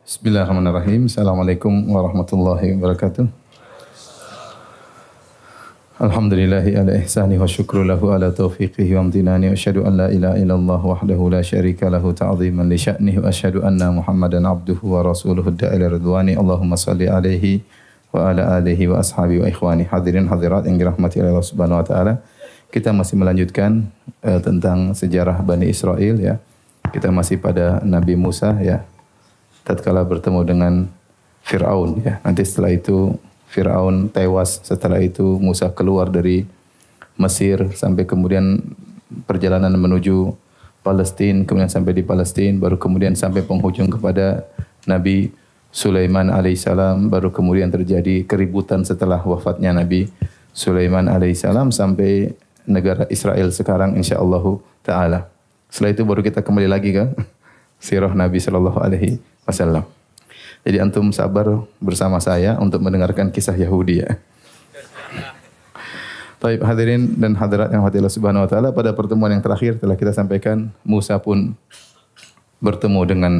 Bismillahirrahmanirrahim. Assalamualaikum warahmatullahi wabarakatuh. Alhamdulillahi ala ihsani wa syukru lahu ala taufiqihi wa amtinani wa asyhadu an la ilaha illallah wahdahu la syarika lahu ta'ziman li sya'nihi wa asyhadu anna Muhammadan abduhu wa rasuluhu da'ila ridwani Allahumma salli alaihi wa ala alihi wa ashabi wa ikhwani hadirin hadirat yang dirahmati Allah Subhanahu wa taala. Kita masih melanjutkan uh, tentang sejarah Bani Israel ya. Kita masih pada Nabi Musa ya. Tatkala bertemu dengan Firaun ya. Nanti setelah itu Firaun tewas, setelah itu Musa keluar dari Mesir sampai kemudian perjalanan menuju Palestina, kemudian sampai di Palestina, baru kemudian sampai penghujung kepada Nabi Sulaiman alaihissalam, baru kemudian terjadi keributan setelah wafatnya Nabi Sulaiman alaihissalam sampai negara Israel sekarang insyaallah taala. Setelah itu baru kita kembali lagi ke sirah Nabi sallallahu alaihi wasallam. Jadi antum sabar bersama saya untuk mendengarkan kisah Yahudi ya. Baik hadirin dan hadirat yang Allah Subhanahu wa taala pada pertemuan yang terakhir telah kita sampaikan Musa pun bertemu dengan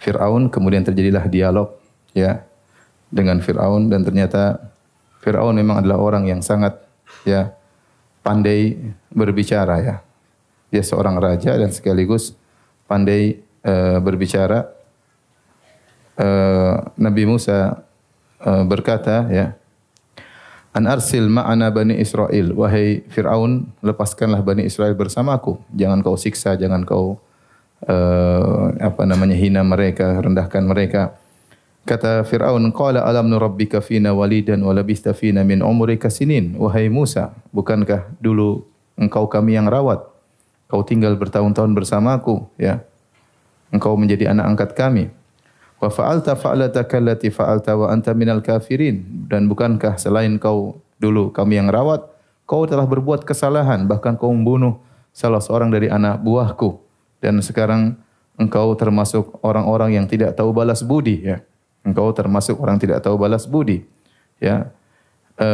Firaun kemudian terjadilah dialog ya dengan Firaun dan ternyata Firaun memang adalah orang yang sangat ya pandai berbicara ya. Dia seorang raja dan sekaligus pandai uh, berbicara uh, Nabi Musa uh, berkata ya An arsil ma'ana Bani Israel. Wahai Fir'aun, lepaskanlah Bani Israel bersamaku. Jangan kau siksa, jangan kau uh, apa namanya hina mereka, rendahkan mereka. Kata Fir'aun, Qala alam nurabbika fina walidan wa labista fina min umrika sinin. Wahai Musa, bukankah dulu engkau kami yang rawat? Kau tinggal bertahun-tahun bersamaku, ya. Engkau menjadi anak angkat kami. Wa fa'alta fa'lataka allati fa'alta wa anta minal kafirin. Dan bukankah selain kau dulu kami yang rawat, kau telah berbuat kesalahan, bahkan kau membunuh salah seorang dari anak buahku. Dan sekarang engkau termasuk orang-orang yang tidak tahu balas budi ya. Engkau termasuk orang tidak tahu balas budi. Ya. E,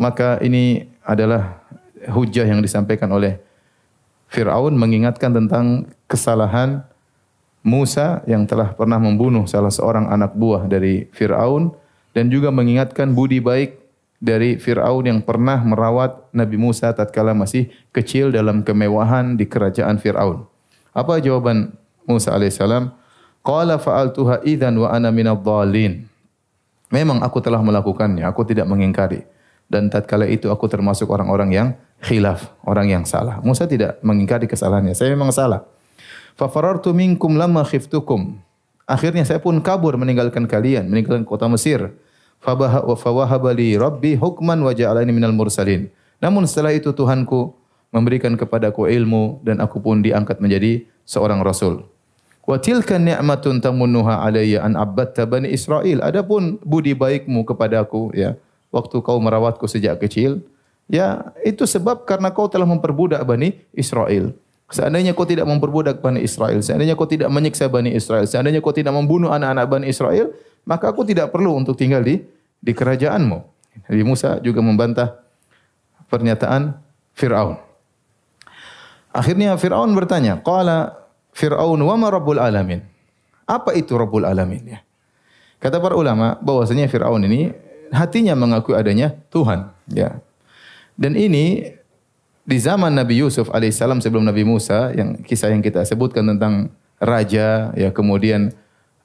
maka ini adalah hujah yang disampaikan oleh Firaun mengingatkan tentang kesalahan Musa yang telah pernah membunuh salah seorang anak buah dari Fir'aun dan juga mengingatkan budi baik dari Fir'aun yang pernah merawat Nabi Musa tatkala masih kecil dalam kemewahan di kerajaan Fir'aun. Apa jawaban Musa alaihissalam? Qala fa'altuha idzan wa ana minadh dhalin. Memang aku telah melakukannya, aku tidak mengingkari. Dan tatkala itu aku termasuk orang-orang yang khilaf, orang yang salah. Musa tidak mengingkari kesalahannya. Saya memang salah. Fafarartu minkum lama khiftukum. Akhirnya saya pun kabur meninggalkan kalian, meninggalkan kota Mesir. Fabaha wa fawahaba li rabbi hukman wa ja'alani minal mursalin. Namun setelah itu Tuhanku memberikan kepadaku ilmu dan aku pun diangkat menjadi seorang rasul. Wa tilka ni'matun tamunnuha alayya an abbatta bani Israel. Adapun budi baikmu kepadaku ya, waktu kau merawatku sejak kecil, ya itu sebab karena kau telah memperbudak Bani Israel. Seandainya kau tidak memperbudak Bani Israel, seandainya kau tidak menyiksa Bani Israel, seandainya kau tidak membunuh anak-anak Bani Israel, maka aku tidak perlu untuk tinggal di di kerajaanmu. Nabi Musa juga membantah pernyataan Fir'aun. Akhirnya Fir'aun bertanya, Qala Fir'aun wa ma Rabbul Alamin? Apa itu Rabbul Alamin? Ya. Kata para ulama bahwasanya Fir'aun ini hatinya mengakui adanya Tuhan. Ya. Dan ini di zaman Nabi Yusuf alaihissalam sebelum Nabi Musa yang kisah yang kita sebutkan tentang raja ya kemudian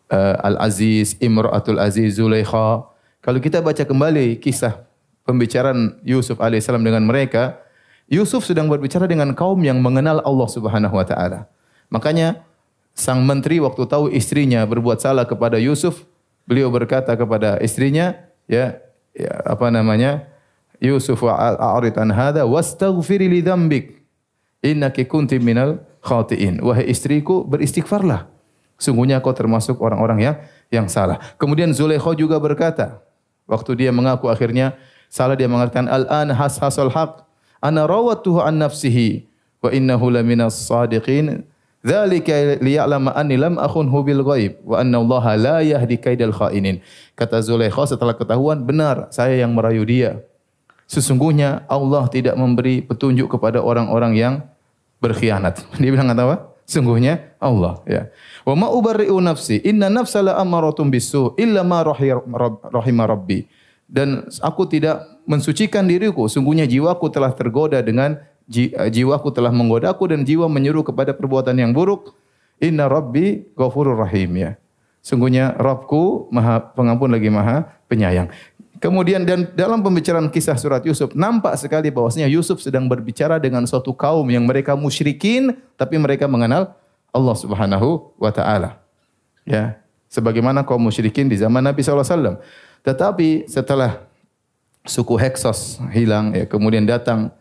uh, Al Aziz Imratul Aziz Zulaikha. Kalau kita baca kembali kisah pembicaraan Yusuf alaihissalam dengan mereka Yusuf sedang berbicara dengan kaum yang mengenal Allah Subhanahu wa taala. Makanya sang menteri waktu tahu istrinya berbuat salah kepada Yusuf beliau berkata kepada istrinya ya, ya apa namanya Yusuf a'rid an hadha wastaghfiri li dzambik innaki kunti minal khati'in. Wahai istriku, beristighfarlah. Sungguhnya kau termasuk orang-orang yang yang salah. Kemudian Zulaikha juga berkata, waktu dia mengaku akhirnya salah dia mengatakan al-an has hasal haq ana rawatuhu an nafsihi wa innahu laminas sadiqin dzalika liya'lama anni lam akhunhu bil ghaib wa anna Allah la yahdi kaidal khainin. Kata Zulaikha setelah ketahuan benar saya yang merayu dia Sesungguhnya Allah tidak memberi petunjuk kepada orang-orang yang berkhianat. Dia bilang kata apa? Sungguhnya Allah ya. Wa ma ubarri'u nafsi inna nafsa la amaratum bisu illa ma rahima rabbi. Dan aku tidak mensucikan diriku, sungguhnya jiwaku telah tergoda dengan jiwaku telah menggodaku dan jiwa menyuruh kepada perbuatan yang buruk. Inna rabbi ghafurur rahim ya. Sungguhnya Rabbku Maha Pengampun lagi Maha Penyayang. Kemudian dan dalam pembicaraan kisah surat Yusuf nampak sekali bahwasanya Yusuf sedang berbicara dengan suatu kaum yang mereka musyrikin tapi mereka mengenal Allah Subhanahu wa taala. Ya, sebagaimana kaum musyrikin di zaman Nabi SAW. Tetapi setelah suku Heksos hilang ya kemudian datang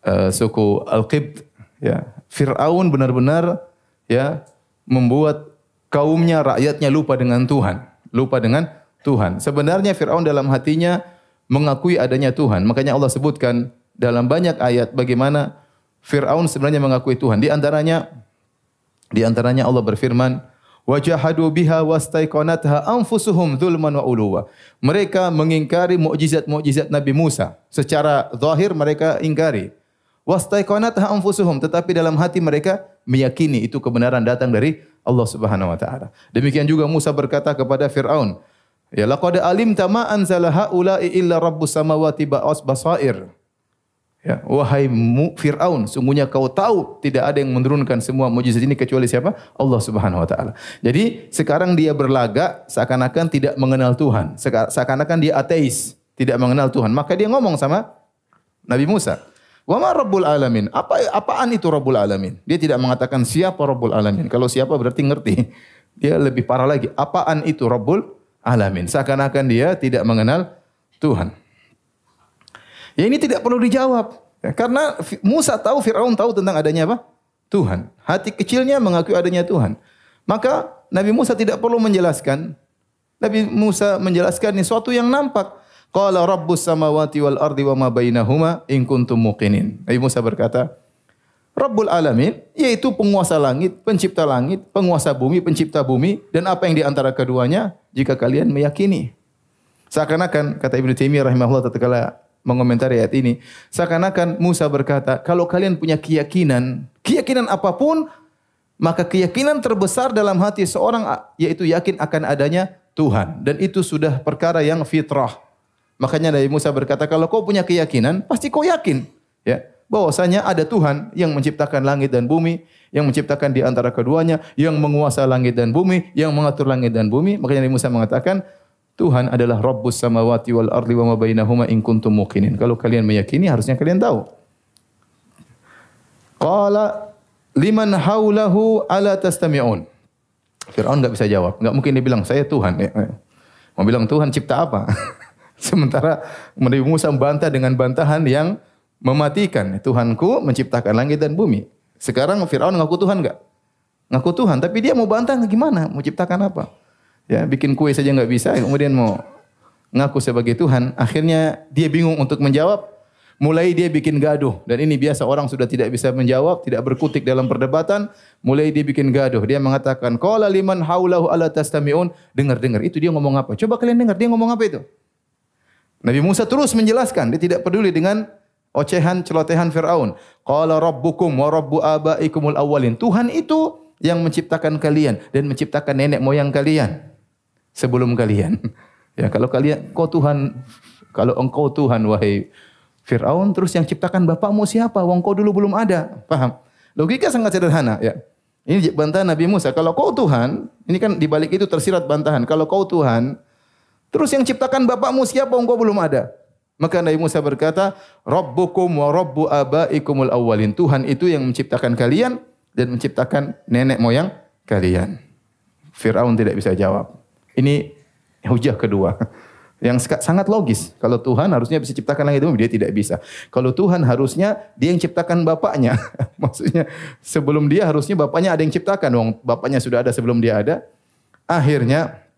uh, suku Al-Qibt ya Firaun benar-benar ya membuat kaumnya rakyatnya lupa dengan Tuhan, lupa dengan Tuhan. Sebenarnya Firaun dalam hatinya mengakui adanya Tuhan. Makanya Allah sebutkan dalam banyak ayat bagaimana Firaun sebenarnya mengakui Tuhan. Di antaranya di antaranya Allah berfirman, "Wajahadu biha wastaiqanatha anfusuhum dzulman wa uluwa." Mereka mengingkari mukjizat-mukjizat Nabi Musa. Secara zahir mereka ingkari. Wastaiqanatha anfusuhum, tetapi dalam hati mereka meyakini itu kebenaran datang dari Allah Subhanahu wa taala. Demikian juga Musa berkata kepada Firaun, Ya laqad alimta ma anzala haula'i illa rabbus samawati ba'as basair. Ya, wahai Firaun, sungguhnya kau tahu tidak ada yang menurunkan semua mujizat ini kecuali siapa? Allah Subhanahu wa taala. Jadi sekarang dia berlagak seakan-akan tidak mengenal Tuhan, seakan-akan dia ateis, tidak mengenal Tuhan. Maka dia ngomong sama Nabi Musa, "Wa ma rabbul alamin?" Apa apaan itu rabbul alamin? Dia tidak mengatakan siapa rabbul alamin. Kalau siapa berarti ngerti. Dia lebih parah lagi. Apaan itu rabbul alamin. Seakan-akan dia tidak mengenal Tuhan. Ya ini tidak perlu dijawab. Ya, karena Musa tahu, Fir'aun tahu tentang adanya apa? Tuhan. Hati kecilnya mengakui adanya Tuhan. Maka Nabi Musa tidak perlu menjelaskan. Nabi Musa menjelaskan ini suatu yang nampak. Qala rabbus samawati wal ardi wa ma bainahuma in kuntum muqinin. Nabi Musa berkata, Rabbul Alamin, yaitu penguasa langit, pencipta langit, penguasa bumi, pencipta bumi, dan apa yang di antara keduanya, jika kalian meyakini. Seakan-akan, kata Ibnu Taimiyah rahimahullah tatkala mengomentari ayat ini, seakan-akan Musa berkata, kalau kalian punya keyakinan, keyakinan apa pun, maka keyakinan terbesar dalam hati seorang yaitu yakin akan adanya Tuhan dan itu sudah perkara yang fitrah. Makanya Nabi Musa berkata, kalau kau punya keyakinan, pasti kau yakin, ya bahwasanya ada Tuhan yang menciptakan langit dan bumi, yang menciptakan di antara keduanya, yang menguasai langit dan bumi, yang mengatur langit dan bumi. Makanya Nabi Musa mengatakan, Tuhan adalah Rabbus samawati wal ardi wa ma bainahuma in kuntum muqinin. Kalau kalian meyakini harusnya kalian tahu. Qala liman haulahu ala tastami'un. Fir'aun enggak bisa jawab. Enggak mungkin dia bilang saya Tuhan. Mau bilang Tuhan cipta apa? Sementara Nabi Musa membantah dengan bantahan yang mematikan. Tuhanku menciptakan langit dan bumi. Sekarang Fir'aun ngaku Tuhan enggak? Ngaku Tuhan, tapi dia mau bantah gimana? Mau ciptakan apa? Ya, bikin kue saja enggak bisa, kemudian mau ngaku sebagai Tuhan. Akhirnya dia bingung untuk menjawab. Mulai dia bikin gaduh. Dan ini biasa orang sudah tidak bisa menjawab, tidak berkutik dalam perdebatan. Mulai dia bikin gaduh. Dia mengatakan, Qala liman haulahu ala tastami'un. Dengar-dengar. Itu dia ngomong apa? Coba kalian dengar. Dia ngomong apa itu? Nabi Musa terus menjelaskan. Dia tidak peduli dengan ocehan celotehan Firaun. Qala rabbukum wa rabbu abaikumul awwalin. Tuhan itu yang menciptakan kalian dan menciptakan nenek moyang kalian sebelum kalian. Ya, kalau kalian kau Tuhan, kalau engkau Tuhan wahai Firaun, terus yang ciptakan bapakmu siapa? Wong kau dulu belum ada. Paham? Logika sangat sederhana, ya. Ini bantahan Nabi Musa. Kalau kau Tuhan, ini kan di balik itu tersirat bantahan. Kalau kau Tuhan, terus yang ciptakan bapakmu siapa? Engkau belum ada. Maka Nabi Musa berkata, Rabbukum wa Rabbu abaikumul awwalin. Tuhan itu yang menciptakan kalian dan menciptakan nenek moyang kalian. Fir'aun tidak bisa jawab. Ini hujah kedua. Yang sangat logis. Kalau Tuhan harusnya bisa ciptakan langit bumi, dia tidak bisa. Kalau Tuhan harusnya dia yang ciptakan bapaknya. Maksudnya sebelum dia harusnya bapaknya ada yang ciptakan. Bapaknya sudah ada sebelum dia ada. Akhirnya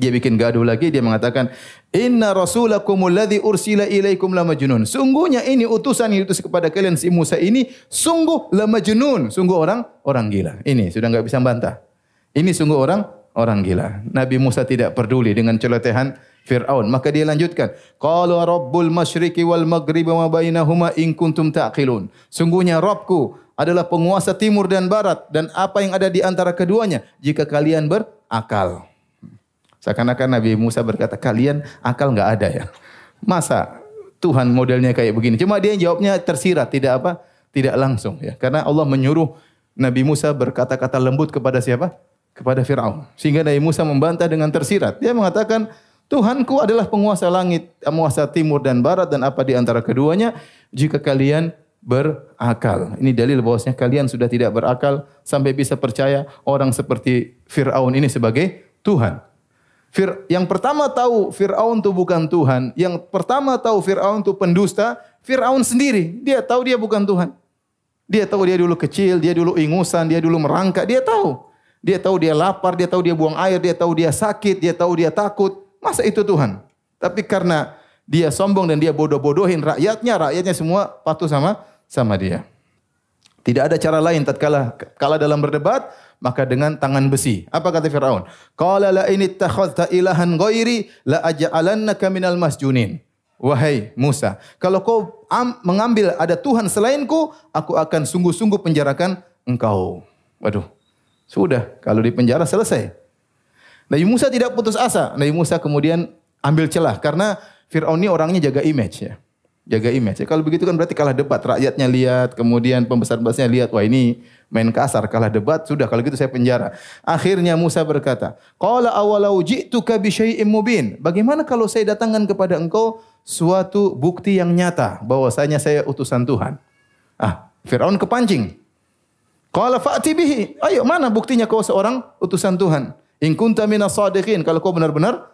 dia bikin gaduh lagi, dia mengatakan, Inna rasulakumul ladzi ursila ilaikum la majnun. Sungguhnya ini utusan yang diutus kepada kalian si Musa ini sungguh la majnun, sungguh orang orang gila. Ini sudah enggak bisa bantah. Ini sungguh orang orang gila. Nabi Musa tidak peduli dengan celotehan Fir'aun. Maka dia lanjutkan, Qala rabbul masyriqi wal maghribi wa bainahuma in kuntum taqilun. Sungguhnya Rabbku adalah penguasa timur dan barat dan apa yang ada di antara keduanya jika kalian berakal. Seakan-akan Nabi Musa berkata, kalian akal nggak ada ya. Masa Tuhan modelnya kayak begini? Cuma dia jawabnya tersirat, tidak apa? Tidak langsung ya. Karena Allah menyuruh Nabi Musa berkata-kata lembut kepada siapa? Kepada Firaun. Sehingga Nabi Musa membantah dengan tersirat. Dia mengatakan, Tuhanku adalah penguasa langit, penguasa timur dan barat dan apa di antara keduanya jika kalian berakal. Ini dalil bahwasanya kalian sudah tidak berakal sampai bisa percaya orang seperti Firaun ini sebagai Tuhan. Fir yang pertama tahu Firaun itu bukan Tuhan, yang pertama tahu Firaun itu pendusta, Firaun sendiri. Dia tahu dia bukan Tuhan. Dia tahu dia dulu kecil, dia dulu ingusan, dia dulu merangkak, dia tahu. Dia tahu dia lapar, dia tahu dia buang air, dia tahu dia sakit, dia tahu dia takut. Masa itu Tuhan? Tapi karena dia sombong dan dia bodoh-bodohin rakyatnya, rakyatnya semua patuh sama sama dia. Tidak ada cara lain tatkala kala dalam berdebat maka dengan tangan besi. Apa kata Firaun? Qala la in ittakhadhta ilahan ghairi la aj'alannaka minal masjunin. Wahai Musa, kalau kau mengambil ada Tuhan selainku, aku akan sungguh-sungguh penjarakan engkau. Waduh. Sudah, kalau di penjara selesai. Nabi Musa tidak putus asa. Nabi Musa kemudian ambil celah karena Firaun ini orangnya jaga image ya jaga image. Ya, kalau begitu kan berarti kalah debat, rakyatnya lihat, kemudian pembesar-pembesarnya lihat, wah ini main kasar, kalah debat, sudah kalau gitu saya penjara. Akhirnya Musa berkata, "Qala awalau ji'tuka bi syai'im mubin." Bagaimana kalau saya datangkan kepada engkau suatu bukti yang nyata bahwasanya saya utusan Tuhan? Ah, Firaun kepancing. Qala fa'ti bihi. Ayo, mana buktinya kau seorang utusan Tuhan? In kunta minas sadiqin, kalau kau benar-benar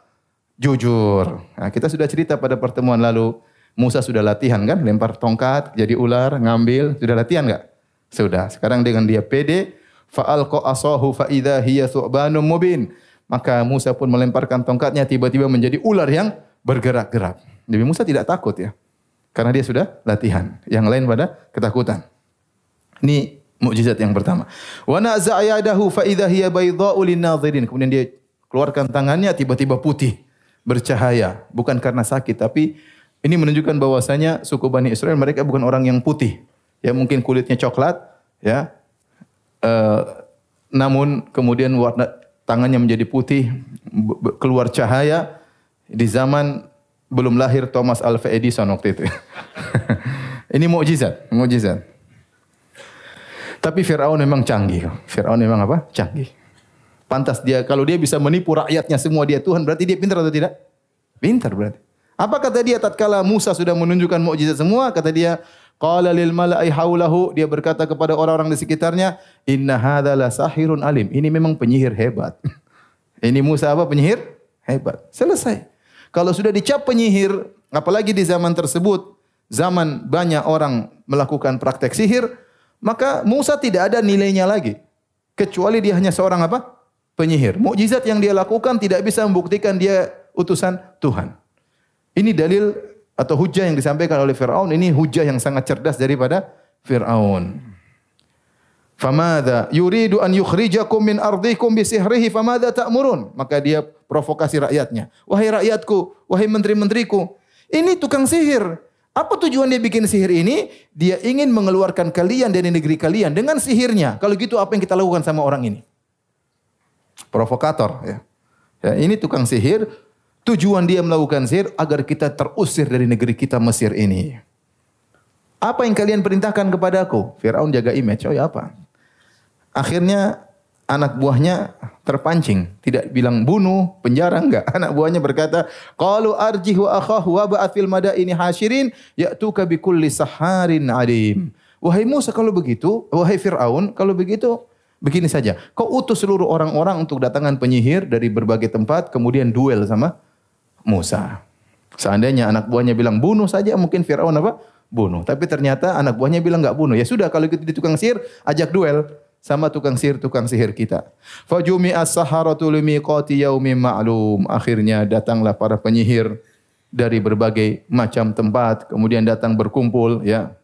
jujur. Nah, kita sudah cerita pada pertemuan lalu Musa sudah latihan kan, lempar tongkat, jadi ular, ngambil, sudah latihan enggak? Sudah. Sekarang dengan dia pede, fa'alqa asahu fa idza hiya thu'banum mubin. Maka Musa pun melemparkan tongkatnya tiba-tiba menjadi ular yang bergerak-gerak. Nabi Musa tidak takut ya. Karena dia sudah latihan. Yang lain pada ketakutan. Ini mukjizat yang pertama. Wa naza'a yadahu fa idza hiya baydha'u Kemudian dia keluarkan tangannya tiba-tiba putih, bercahaya, bukan karena sakit tapi ini menunjukkan bahwasanya suku Bani Israel mereka bukan orang yang putih. Ya mungkin kulitnya coklat, ya. Uh, namun kemudian warna tangannya menjadi putih, keluar cahaya di zaman belum lahir Thomas Alva Edison waktu itu. Ini mukjizat, mukjizat. Tapi Firaun memang canggih. Firaun memang apa? Canggih. Pantas dia kalau dia bisa menipu rakyatnya semua dia Tuhan, berarti dia pintar atau tidak? Pintar berarti. Apa kata dia tatkala Musa sudah menunjukkan mukjizat semua? Kata dia, qala lil mala'i haulahu, dia berkata kepada orang-orang di sekitarnya, inna hadza la sahirun alim. Ini memang penyihir hebat. Ini Musa apa penyihir? Hebat. Selesai. Kalau sudah dicap penyihir, apalagi di zaman tersebut, zaman banyak orang melakukan praktek sihir, maka Musa tidak ada nilainya lagi. Kecuali dia hanya seorang apa? Penyihir. Mukjizat yang dia lakukan tidak bisa membuktikan dia utusan Tuhan. Ini dalil atau hujah yang disampaikan oleh Fir'aun. Ini hujah yang sangat cerdas daripada Fir'aun. Famada yuridu an yukhrijakum min ardikum bisihrihi famada ta'murun. Maka dia provokasi rakyatnya. Wahai rakyatku, wahai menteri-menteriku, ini tukang sihir. Apa tujuan dia bikin sihir ini? Dia ingin mengeluarkan kalian dari negeri kalian dengan sihirnya. Kalau gitu apa yang kita lakukan sama orang ini? Provokator ya. ya ini tukang sihir Tujuan dia melakukan sihir agar kita terusir dari negeri kita Mesir ini. Apa yang kalian perintahkan kepadaku? Firaun jaga image. Oh ya apa? Akhirnya anak buahnya terpancing, tidak bilang bunuh, penjara enggak. Anak buahnya berkata, "Qalu arjih wa akhahu wa ba'ath fil madaini hasyirin ya'tuka bi kulli saharin alim." Wahai Musa kalau begitu, wahai Firaun, kalau begitu begini saja. Kau utus seluruh orang-orang untuk datangan penyihir dari berbagai tempat, kemudian duel sama Musa. Seandainya anak buahnya bilang bunuh saja mungkin Firaun apa? Bunuh. Tapi ternyata anak buahnya bilang enggak bunuh. Ya sudah kalau gitu di tukang sihir ajak duel sama tukang sihir tukang sihir kita. Fajumi as-saharatu limiqati yaumin ma'lum. Akhirnya datanglah para penyihir dari berbagai macam tempat kemudian datang berkumpul ya.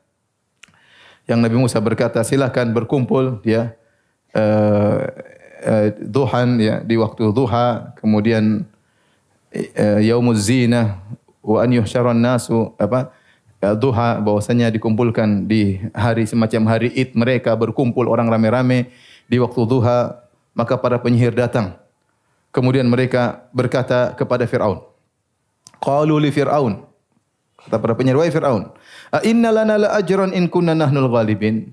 Yang Nabi Musa berkata silakan berkumpul ya. Uh, uh, duhan ya di waktu duha kemudian yaumuz zina wa an yuhsyaran nasu apa ya, duha bahwasanya dikumpulkan di hari semacam hari Id mereka berkumpul orang rame-rame di waktu duha maka para penyihir datang. Kemudian mereka berkata kepada Firaun qalu li Firaun. Kata para penyihir wahai Firaun a inna lana la ajran in kunna nahnul ghalibin.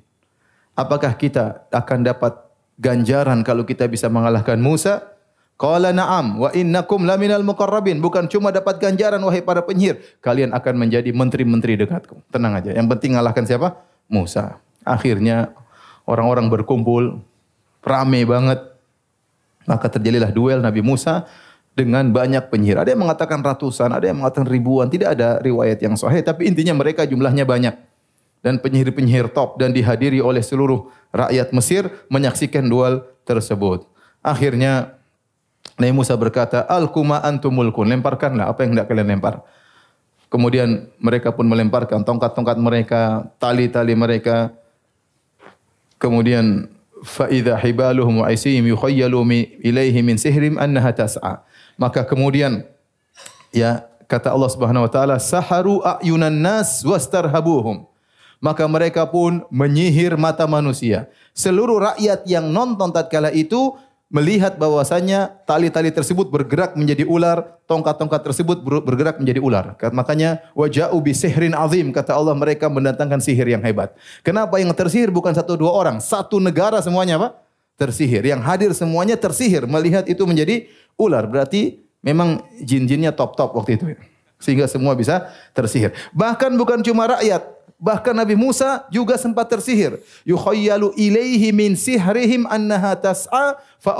Apakah kita akan dapat ganjaran kalau kita bisa mengalahkan Musa Qala na'am wa innakum laminal muqarrabin. Bukan cuma dapat ganjaran wahai para penyihir, kalian akan menjadi menteri-menteri dekatku. Tenang aja. Yang penting ngalahkan siapa? Musa. Akhirnya orang-orang berkumpul ramai banget. Maka terjadilah duel Nabi Musa dengan banyak penyihir. Ada yang mengatakan ratusan, ada yang mengatakan ribuan. Tidak ada riwayat yang sahih, tapi intinya mereka jumlahnya banyak. Dan penyihir-penyihir top dan dihadiri oleh seluruh rakyat Mesir menyaksikan duel tersebut. Akhirnya Nabi Musa berkata, Al-kuma antumulkun. Lemparkanlah apa yang hendak kalian lempar. Kemudian mereka pun melemparkan tongkat-tongkat mereka, tali-tali mereka. Kemudian faida hibaluhum wa isihim yukhayyalu ilaihi min sihrim annaha tas'a. Maka kemudian ya kata Allah Subhanahu wa taala saharu ayunan nas wastarhabuhum. Maka mereka pun menyihir mata manusia. Seluruh rakyat yang nonton tatkala itu melihat bahwasanya tali-tali tersebut bergerak menjadi ular, tongkat-tongkat tersebut bergerak menjadi ular. Makanya waja'u bi sihrin azim kata Allah mereka mendatangkan sihir yang hebat. Kenapa yang tersihir bukan satu dua orang, satu negara semuanya apa? Tersihir. Yang hadir semuanya tersihir melihat itu menjadi ular. Berarti memang jin-jinnya top-top waktu itu. Sehingga semua bisa tersihir. Bahkan bukan cuma rakyat, Bahkan Nabi Musa juga sempat tersihir. Yukhayyalu ilaihi min sihrihim annaha tas'a fa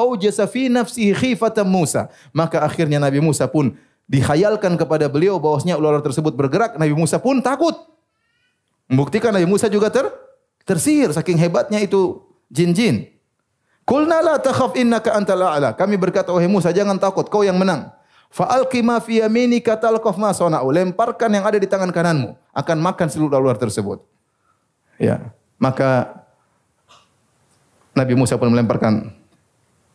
fi nafsihi khifatan Musa. Maka akhirnya Nabi Musa pun dikhayalkan kepada beliau bahwasanya ular tersebut bergerak, Nabi Musa pun takut. Membuktikan Nabi Musa juga ter tersihir saking hebatnya itu jin-jin. Kulna la takhaf innaka antal a'la. Kami berkata wahai Musa jangan takut kau yang menang. Fa'alqi ma fi yaminika talqaf ma sana'u. Lemparkan yang ada di tangan kananmu, akan makan seluruh ular tersebut. Ya. Maka Nabi Musa pun melemparkan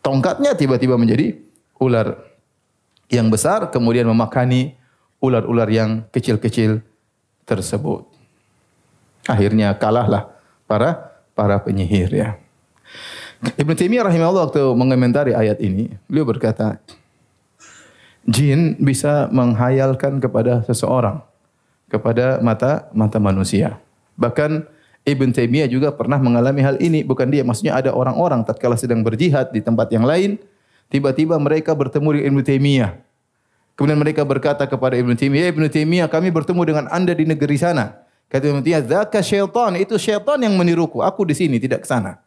tongkatnya tiba-tiba menjadi ular yang besar kemudian memakani ular-ular yang kecil-kecil tersebut. Akhirnya kalahlah para para penyihir ya. Ibn Taimiyah rahimahullah waktu mengomentari ayat ini, beliau berkata, jin bisa menghayalkan kepada seseorang kepada mata mata manusia. Bahkan Ibn Taimiyah juga pernah mengalami hal ini, bukan dia, maksudnya ada orang-orang tatkala sedang berjihad di tempat yang lain, tiba-tiba mereka bertemu dengan Ibn Taimiyah. Kemudian mereka berkata kepada Ibn Taimiyah, Ibn Taimiyah, kami bertemu dengan Anda di negeri sana. Kata Ibn Taimiyah, "Dzaka syaitan, itu syaitan yang meniruku. Aku di sini tidak ke sana."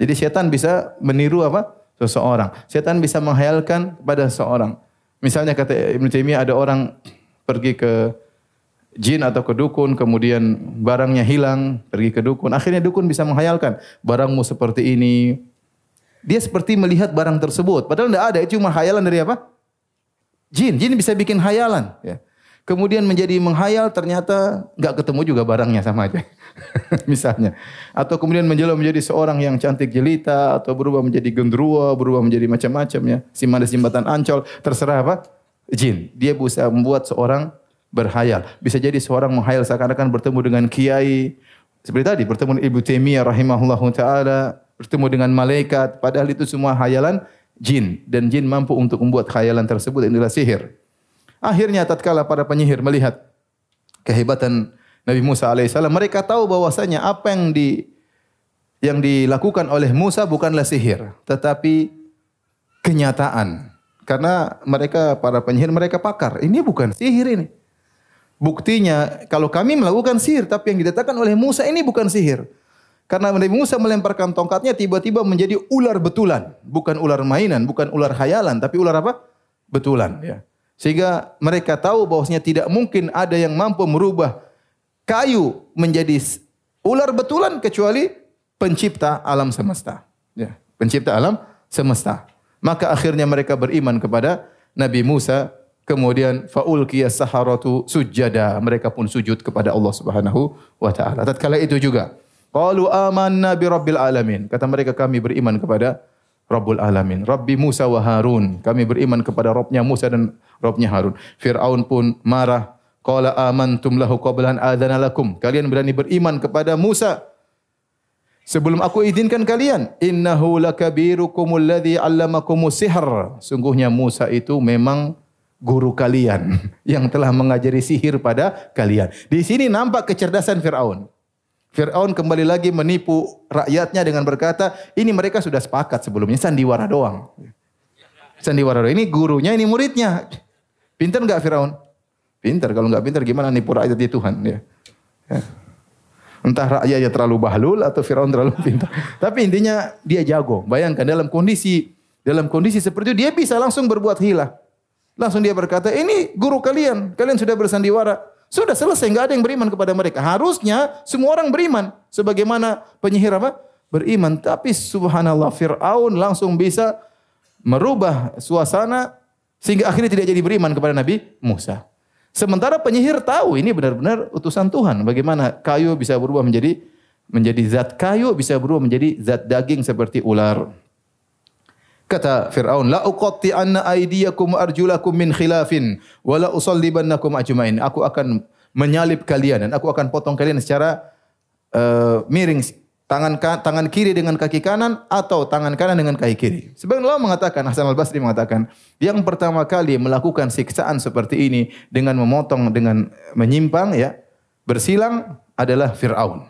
Jadi syaitan bisa meniru apa? seseorang. Syaitan bisa menghayalkan kepada seseorang. Misalnya kata Ibn Taimiyah ada orang pergi ke jin atau ke dukun, kemudian barangnya hilang, pergi ke dukun. Akhirnya dukun bisa menghayalkan, barangmu seperti ini. Dia seperti melihat barang tersebut. Padahal tidak ada, itu cuma hayalan dari apa? Jin. Jin bisa bikin hayalan. Ya. Kemudian menjadi menghayal, ternyata nggak ketemu juga barangnya sama aja. misalnya. Atau kemudian menjelang menjadi seorang yang cantik jelita atau berubah menjadi gendruwo, berubah menjadi macam-macam ya. Si manis jembatan Ancol, terserah apa? Jin. Dia bisa membuat seorang berhayal. Bisa jadi seorang menghayal seakan-akan bertemu dengan kiai seperti tadi bertemu dengan Ibu Taimiyah rahimahullahu taala, bertemu dengan malaikat, padahal itu semua hayalan jin dan jin mampu untuk membuat khayalan tersebut adalah sihir. Akhirnya tatkala para penyihir melihat kehebatan Nabi Musa alaihissalam, mereka tahu bahwasanya apa yang di yang dilakukan oleh Musa bukanlah sihir, tetapi kenyataan. Karena mereka para penyihir mereka pakar. Ini bukan sihir ini. Buktinya kalau kami melakukan sihir tapi yang didatangkan oleh Musa ini bukan sihir. Karena Nabi Musa melemparkan tongkatnya tiba-tiba menjadi ular betulan, bukan ular mainan, bukan ular khayalan, tapi ular apa? Betulan ya. Sehingga mereka tahu bahwasanya tidak mungkin ada yang mampu merubah kayu menjadi ular betulan kecuali pencipta alam semesta. Ya, pencipta alam semesta. Maka akhirnya mereka beriman kepada Nabi Musa, kemudian faul saharatu sujada. Mereka pun sujud kepada Allah Subhanahu wa taala. Tatkala itu juga qalu amanna bi rabbil alamin. Kata mereka kami beriman kepada Rabbul Alamin. Rabbi Musa wa Harun. Kami beriman kepada Rabbnya Musa dan Rabbnya Harun. Fir'aun pun marah Qala amantum lahu qabla an adzana lakum. Kalian berani beriman kepada Musa sebelum aku izinkan kalian. Innahu lakabirukum alladhi 'allamakumus sihr. Sungguhnya Musa itu memang guru kalian yang telah mengajari sihir pada kalian. Di sini nampak kecerdasan Firaun. Firaun kembali lagi menipu rakyatnya dengan berkata, ini mereka sudah sepakat sebelumnya sandiwara doang. Sandiwara doang. Ini gurunya, ini muridnya. Pintar nggak Firaun? Pintar. Kalau nggak pintar gimana nipu rakyat di Tuhan? Ya. ya. Entah rakyatnya terlalu bahlul atau Firaun terlalu pintar. Tapi intinya dia jago. Bayangkan dalam kondisi dalam kondisi seperti itu dia bisa langsung berbuat hilah. Langsung dia berkata, ini guru kalian. Kalian sudah bersandiwara. Sudah selesai, nggak ada yang beriman kepada mereka. Harusnya semua orang beriman. Sebagaimana penyihir apa? Beriman. Tapi subhanallah Fir'aun langsung bisa merubah suasana sehingga akhirnya tidak jadi beriman kepada Nabi Musa. Sementara penyihir tahu ini benar-benar utusan Tuhan. Bagaimana kayu bisa berubah menjadi menjadi zat kayu, bisa berubah menjadi zat daging seperti ular. Kata Fir'aun, La uqatti anna aidiyakum arjulakum min khilafin, wa la usallibannakum ajmain. Aku akan menyalib kalian dan aku akan potong kalian secara uh, miring tangan tangan kiri dengan kaki kanan atau tangan kanan dengan kaki kiri. Sebagian ulama mengatakan Hasan Al Basri mengatakan yang pertama kali melakukan siksaan seperti ini dengan memotong dengan menyimpang ya bersilang adalah Firaun.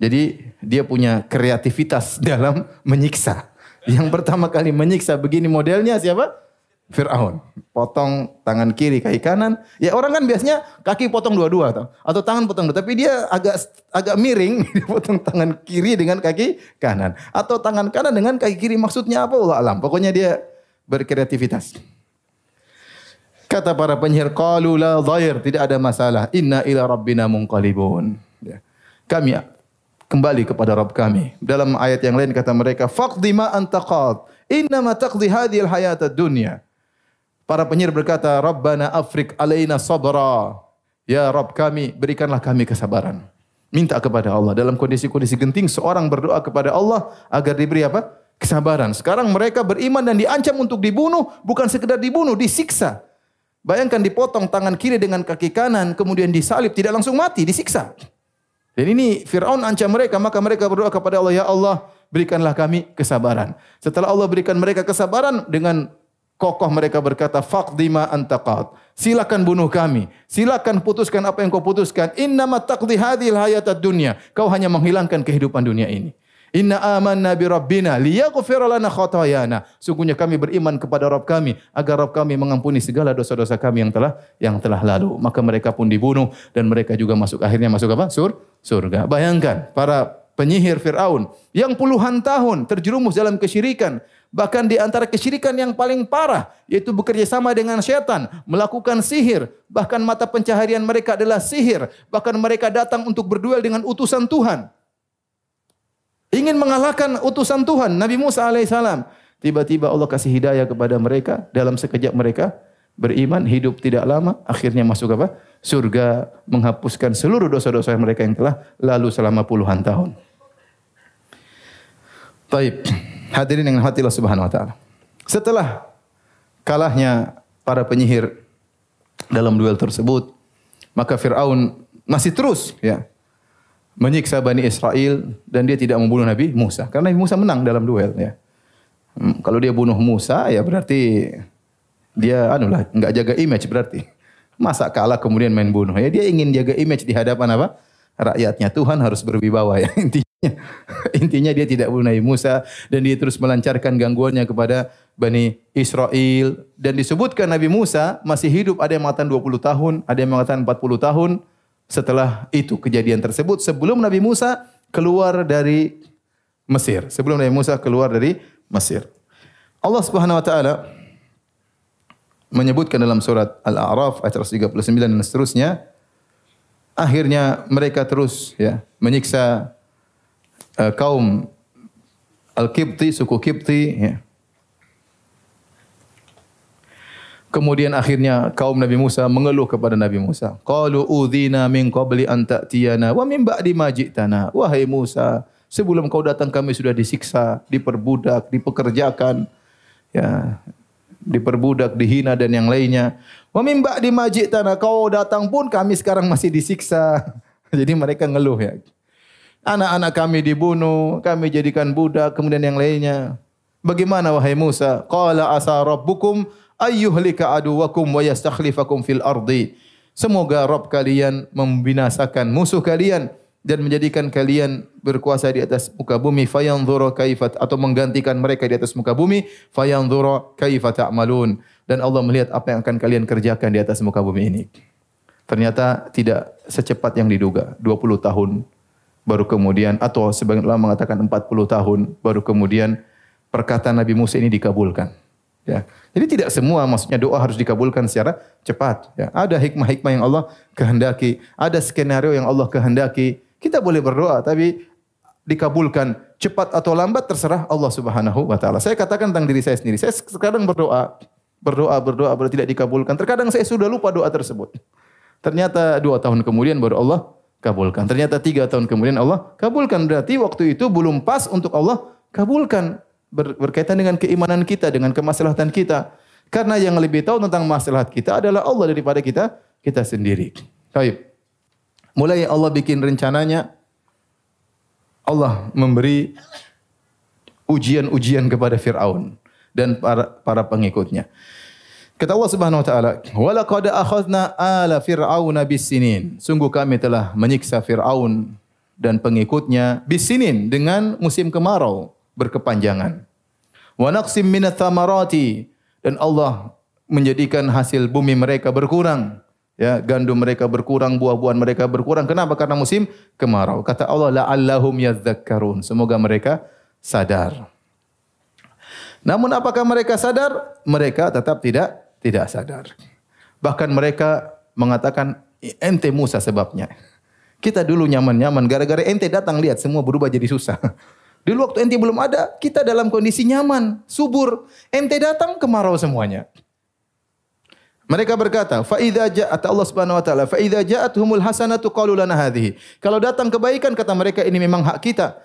Jadi dia punya kreativitas dalam menyiksa. Yang pertama kali menyiksa begini modelnya siapa? Fir'aun. Potong tangan kiri, kaki kanan. Ya orang kan biasanya kaki potong dua-dua atau, atau tangan potong dua. Tapi dia agak agak miring, potong tangan kiri dengan kaki kanan. Atau tangan kanan dengan kaki kiri. Maksudnya apa? Allah alam. Pokoknya dia berkreativitas. Kata para penyihir, Qalu la dhair. Tidak ada masalah. Inna ila rabbina munqalibun. Ya. Kami kembali kepada Rabb kami. Dalam ayat yang lain kata mereka, faqdi ma qad, innama taqdi hadhil hayatad dunya. Para penyihir berkata, Rabbana afrik alaina sabra. Ya Rabb kami, berikanlah kami kesabaran. Minta kepada Allah. Dalam kondisi-kondisi genting, seorang berdoa kepada Allah agar diberi apa? Kesabaran. Sekarang mereka beriman dan diancam untuk dibunuh, bukan sekedar dibunuh, disiksa. Bayangkan dipotong tangan kiri dengan kaki kanan, kemudian disalib, tidak langsung mati, disiksa. Dan ini Fir'aun ancam mereka, maka mereka berdoa kepada Allah, Ya Allah, berikanlah kami kesabaran. Setelah Allah berikan mereka kesabaran, dengan kokoh mereka berkata, Faqdima antaqad. Silakan bunuh kami. Silakan putuskan apa yang kau putuskan. Innama taqdi hadhil hayatad dunya. Kau hanya menghilangkan kehidupan dunia ini. Inna amanna bi rabbina liyaghfir lana khatayana. Sungguhnya kami beriman kepada Rabb kami agar Rabb kami mengampuni segala dosa-dosa kami yang telah yang telah lalu. Maka mereka pun dibunuh dan mereka juga masuk akhirnya masuk apa? Sur surga. Bayangkan para penyihir Firaun yang puluhan tahun terjerumus dalam kesyirikan, bahkan di antara kesyirikan yang paling parah yaitu bekerja sama dengan setan, melakukan sihir, bahkan mata pencaharian mereka adalah sihir, bahkan mereka datang untuk berduel dengan utusan Tuhan ingin mengalahkan utusan Tuhan Nabi Musa alaihissalam. Tiba-tiba Allah kasih hidayah kepada mereka dalam sekejap mereka beriman hidup tidak lama akhirnya masuk apa? Surga menghapuskan seluruh dosa-dosa mereka yang telah lalu selama puluhan tahun. Taib. Hadirin yang hati Allah Subhanahu wa taala. Setelah kalahnya para penyihir dalam duel tersebut, maka Firaun masih terus ya menyiksa Bani Israel dan dia tidak membunuh Nabi Musa. Karena Nabi Musa menang dalam duel ya. Hmm, kalau dia bunuh Musa ya berarti dia anu lah enggak jaga image berarti. Masa kalah kemudian main bunuh ya dia ingin jaga image di hadapan apa? rakyatnya. Tuhan harus berwibawa ya intinya. intinya dia tidak Nabi Musa dan dia terus melancarkan gangguannya kepada Bani Israel dan disebutkan Nabi Musa masih hidup ada yang mengatakan 20 tahun, ada yang mengatakan 40 tahun setelah itu kejadian tersebut sebelum Nabi Musa keluar dari Mesir. Sebelum Nabi Musa keluar dari Mesir. Allah Subhanahu wa taala menyebutkan dalam surat Al-A'raf ayat 139 dan seterusnya akhirnya mereka terus ya menyiksa uh, kaum Al-Qibti, suku Qibti ya. Kemudian akhirnya kaum Nabi Musa mengeluh kepada Nabi Musa. Qalu udzina min qabli an ta'tiyana wa min ba'di ma ji'tana. Wahai Musa, sebelum kau datang kami sudah disiksa, diperbudak, dipekerjakan. Ya. diperbudak, dihina dan yang lainnya. Wa min ba'di ma ji'tana kau datang pun kami sekarang masih disiksa. Jadi mereka ngeluh ya. Anak-anak kami dibunuh, kami jadikan budak, kemudian yang lainnya. Bagaimana wahai Musa? Qala asa rabbukum ayyuhlika aduwakum wa yastakhlifakum fil ardi. Semoga Rabb kalian membinasakan musuh kalian dan menjadikan kalian berkuasa di atas muka bumi fayanzura kaifat atau menggantikan mereka di atas muka bumi fayanzura kaifa ta'malun dan Allah melihat apa yang akan kalian kerjakan di atas muka bumi ini. Ternyata tidak secepat yang diduga. 20 tahun baru kemudian atau sebagian ulama mengatakan 40 tahun baru kemudian perkataan Nabi Musa ini dikabulkan. Ya. Jadi tidak semua maksudnya doa harus dikabulkan secara cepat. Ya. Ada hikmah-hikmah yang Allah kehendaki, ada skenario yang Allah kehendaki. Kita boleh berdoa tapi dikabulkan cepat atau lambat terserah Allah Subhanahu wa taala. Saya katakan tentang diri saya sendiri. Saya sekarang berdoa, berdoa, berdoa, berdoa tidak dikabulkan. Terkadang saya sudah lupa doa tersebut. Ternyata dua tahun kemudian baru Allah kabulkan. Ternyata tiga tahun kemudian Allah kabulkan. Berarti waktu itu belum pas untuk Allah kabulkan. Ber, berkaitan dengan keimanan kita, dengan kemaslahatan kita. Karena yang lebih tahu tentang maslahat kita adalah Allah daripada kita kita sendiri. Baik. Mulai Allah bikin rencananya, Allah memberi ujian-ujian kepada Fir'aun dan para, para pengikutnya. Kata Allah Subhanahu wa taala, "Wa laqad akhadna ala fir'auna bisinin." Sungguh kami telah menyiksa Firaun dan pengikutnya bisinin dengan musim kemarau berkepanjangan. Wa naqsim minats thamarati dan Allah menjadikan hasil bumi mereka berkurang. Ya, gandum mereka berkurang, buah-buahan mereka berkurang. Kenapa? Karena musim kemarau. Kata Allah, la'allahum yadzakkarun. Semoga mereka sadar. Namun apakah mereka sadar? Mereka tetap tidak tidak sadar. Bahkan mereka mengatakan ente Musa sebabnya. Kita dulu nyaman-nyaman gara-gara ente datang lihat semua berubah jadi susah. Dulu waktu ente belum ada, kita dalam kondisi nyaman, subur. Ente datang kemarau semuanya. Mereka berkata, fa idza ja'at Allah Subhanahu wa taala, fa idza ja'atuhumul hasanatu qalu lana hadhihi. Kalau datang kebaikan kata mereka ini memang hak kita.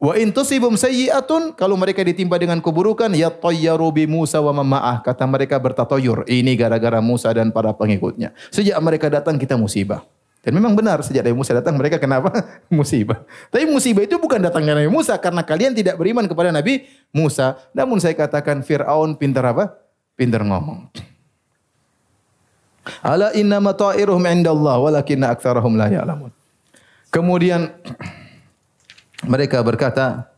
Wa in tusibum sayyi'atun kalau mereka ditimpa dengan keburukan ya tayyaru bi Musa wa mama'ah kata mereka bertatoyur ini gara-gara Musa dan para pengikutnya. Sejak mereka datang kita musibah. Dan memang benar sejak Nabi Musa datang mereka kenapa? musibah. Tapi musibah itu bukan datangnya Nabi Musa karena kalian tidak beriman kepada Nabi Musa. Namun saya katakan Firaun pintar apa? Pintar ngomong. Ala inna mata'iruhum indallah walakinna aktsarahum la ya'lamun. Kemudian mereka berkata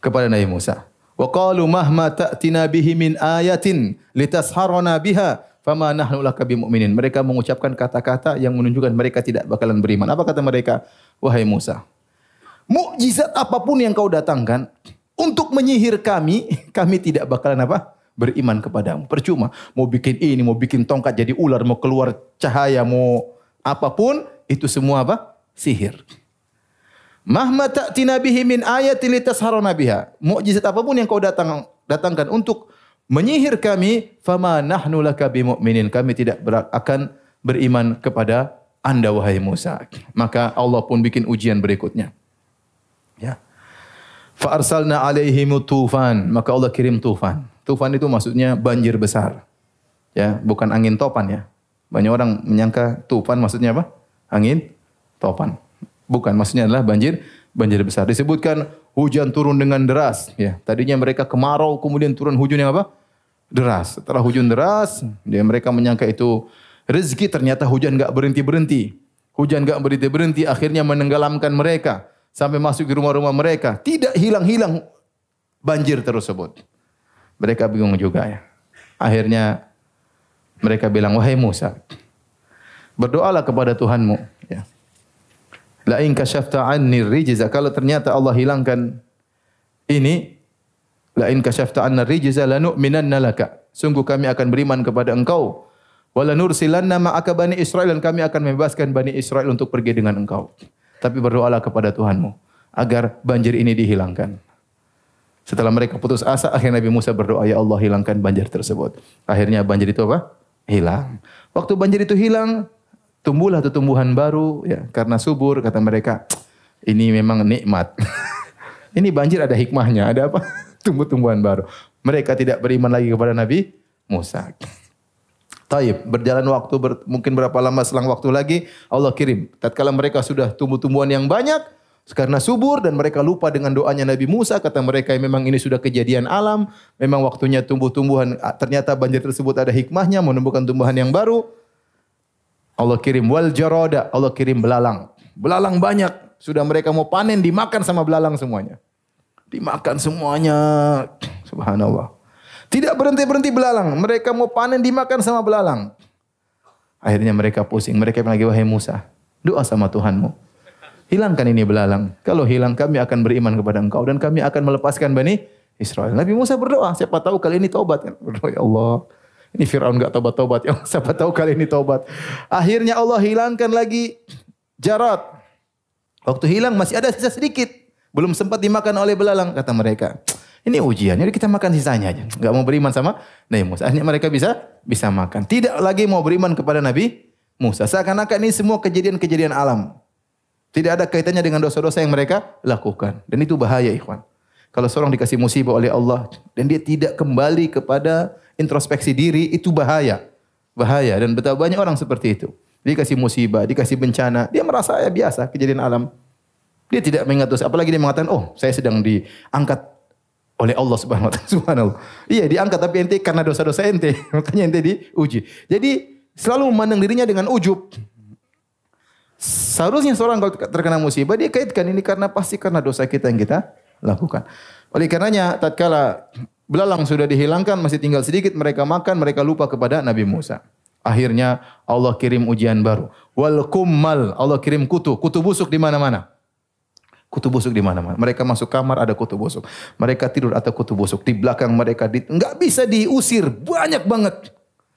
kepada Nabi Musa, "Wa qalu mahma ta'tina bihi min ayatin litasharana biha fama nahnu laka bimu'minin." Mereka mengucapkan kata-kata yang menunjukkan mereka tidak bakalan beriman. Apa kata mereka? Wahai Musa, mukjizat apa pun yang kau datangkan untuk menyihir kami, kami tidak bakalan apa? beriman kepadamu. Percuma. Mau bikin ini, mau bikin tongkat jadi ular, mau keluar cahaya, mau apa pun, itu semua apa? Sihir. Mahma ta'tina bihi min ayatin litasharana biha. Mukjizat apa pun yang kau datang datangkan untuk menyihir kami, fama nahnu laka bimu'minin. Kami tidak akan beriman kepada Anda wahai Musa. Maka Allah pun bikin ujian berikutnya. Ya. Fa arsalna alaihim tufan, maka Allah kirim tufan. Tufan itu maksudnya banjir besar. Ya, bukan angin topan ya. Banyak orang menyangka tufan maksudnya apa? Angin topan. Bukan, maksudnya adalah banjir banjir besar. Disebutkan hujan turun dengan deras. Ya, tadinya mereka kemarau, kemudian turun hujan yang apa? Deras. Setelah hujan deras, dia mereka menyangka itu rezeki, ternyata hujan enggak berhenti berhenti. Hujan enggak berhenti berhenti, akhirnya menenggelamkan mereka sampai masuk ke rumah-rumah mereka. Tidak hilang-hilang banjir tersebut. Mereka bingung juga ya. Akhirnya mereka bilang, wahai Musa, berdoalah kepada Tuhanmu. La in kasyafta anni rijza kalau ternyata Allah hilangkan ini la in kasyafta anna rijza lanu'minanna laka. Sungguh kami akan beriman kepada engkau. Wala nursilanna ma'aka bani Israel dan kami akan membebaskan bani Israel untuk pergi dengan engkau. Tapi berdoalah kepada Tuhanmu agar banjir ini dihilangkan. Setelah mereka putus asa, akhirnya Nabi Musa berdoa, Ya Allah hilangkan banjir tersebut. Akhirnya banjir itu apa? Hilang. Waktu banjir itu hilang, tumbuhlah tumbuhan baru ya karena subur kata mereka ini memang nikmat. ini banjir ada hikmahnya, ada apa? Tumbuh-tumbuhan baru. Mereka tidak beriman lagi kepada Nabi Musa. Taib, berjalan waktu ber, mungkin berapa lama selang waktu lagi Allah kirim. Tatkala mereka sudah tumbuh-tumbuhan yang banyak karena subur dan mereka lupa dengan doanya Nabi Musa kata mereka memang ini sudah kejadian alam, memang waktunya tumbuh-tumbuhan ternyata banjir tersebut ada hikmahnya menumbuhkan tumbuhan yang baru. Allah kirim wal jarada, Allah kirim belalang. Belalang banyak, sudah mereka mau panen dimakan sama belalang semuanya. Dimakan semuanya. Subhanallah. Tidak berhenti-berhenti belalang. Mereka mau panen dimakan sama belalang. Akhirnya mereka pusing. Mereka bilang lagi, wahai Musa, doa sama Tuhanmu. Hilangkan ini belalang. Kalau hilang kami akan beriman kepada engkau. Dan kami akan melepaskan Bani Israel. Nabi Musa berdoa. Siapa tahu kali ini taubat. Berdoa, ya Allah. Ini Fir'aun gak taubat-taubat. Ya siapa tahu kali ini taubat. Akhirnya Allah hilangkan lagi jarat. Waktu hilang masih ada sisa sedikit. Belum sempat dimakan oleh belalang kata mereka. Ini ujian, jadi kita makan sisanya aja. Gak mau beriman sama Nabi Musa. Akhirnya mereka bisa bisa makan. Tidak lagi mau beriman kepada Nabi Musa. Seakan-akan ini semua kejadian-kejadian alam. Tidak ada kaitannya dengan dosa-dosa yang mereka lakukan. Dan itu bahaya ikhwan. Kalau seorang dikasih musibah oleh Allah dan dia tidak kembali kepada introspeksi diri, itu bahaya. Bahaya. Dan betapa banyak orang seperti itu. Dikasih musibah, dikasih bencana. Dia merasa ya biasa kejadian alam. Dia tidak mengingat dosa. Apalagi dia mengatakan, oh saya sedang diangkat oleh Allah Subhanahu wa taala. Iya, diangkat tapi ente karena dosa-dosa ente, makanya ente diuji. Jadi selalu memandang dirinya dengan ujub. Seharusnya seorang kalau terkena musibah dia kaitkan ini karena pasti karena dosa kita yang kita lakukan. Oleh karenanya tatkala belalang sudah dihilangkan masih tinggal sedikit mereka makan mereka lupa kepada Nabi Musa. Akhirnya Allah kirim ujian baru. Wal kummal Allah kirim kutu, kutu busuk di mana-mana. Kutu busuk di mana-mana. Mereka masuk kamar ada kutu busuk. Mereka tidur ada kutu busuk. Di belakang mereka di, nggak bisa diusir. Banyak banget.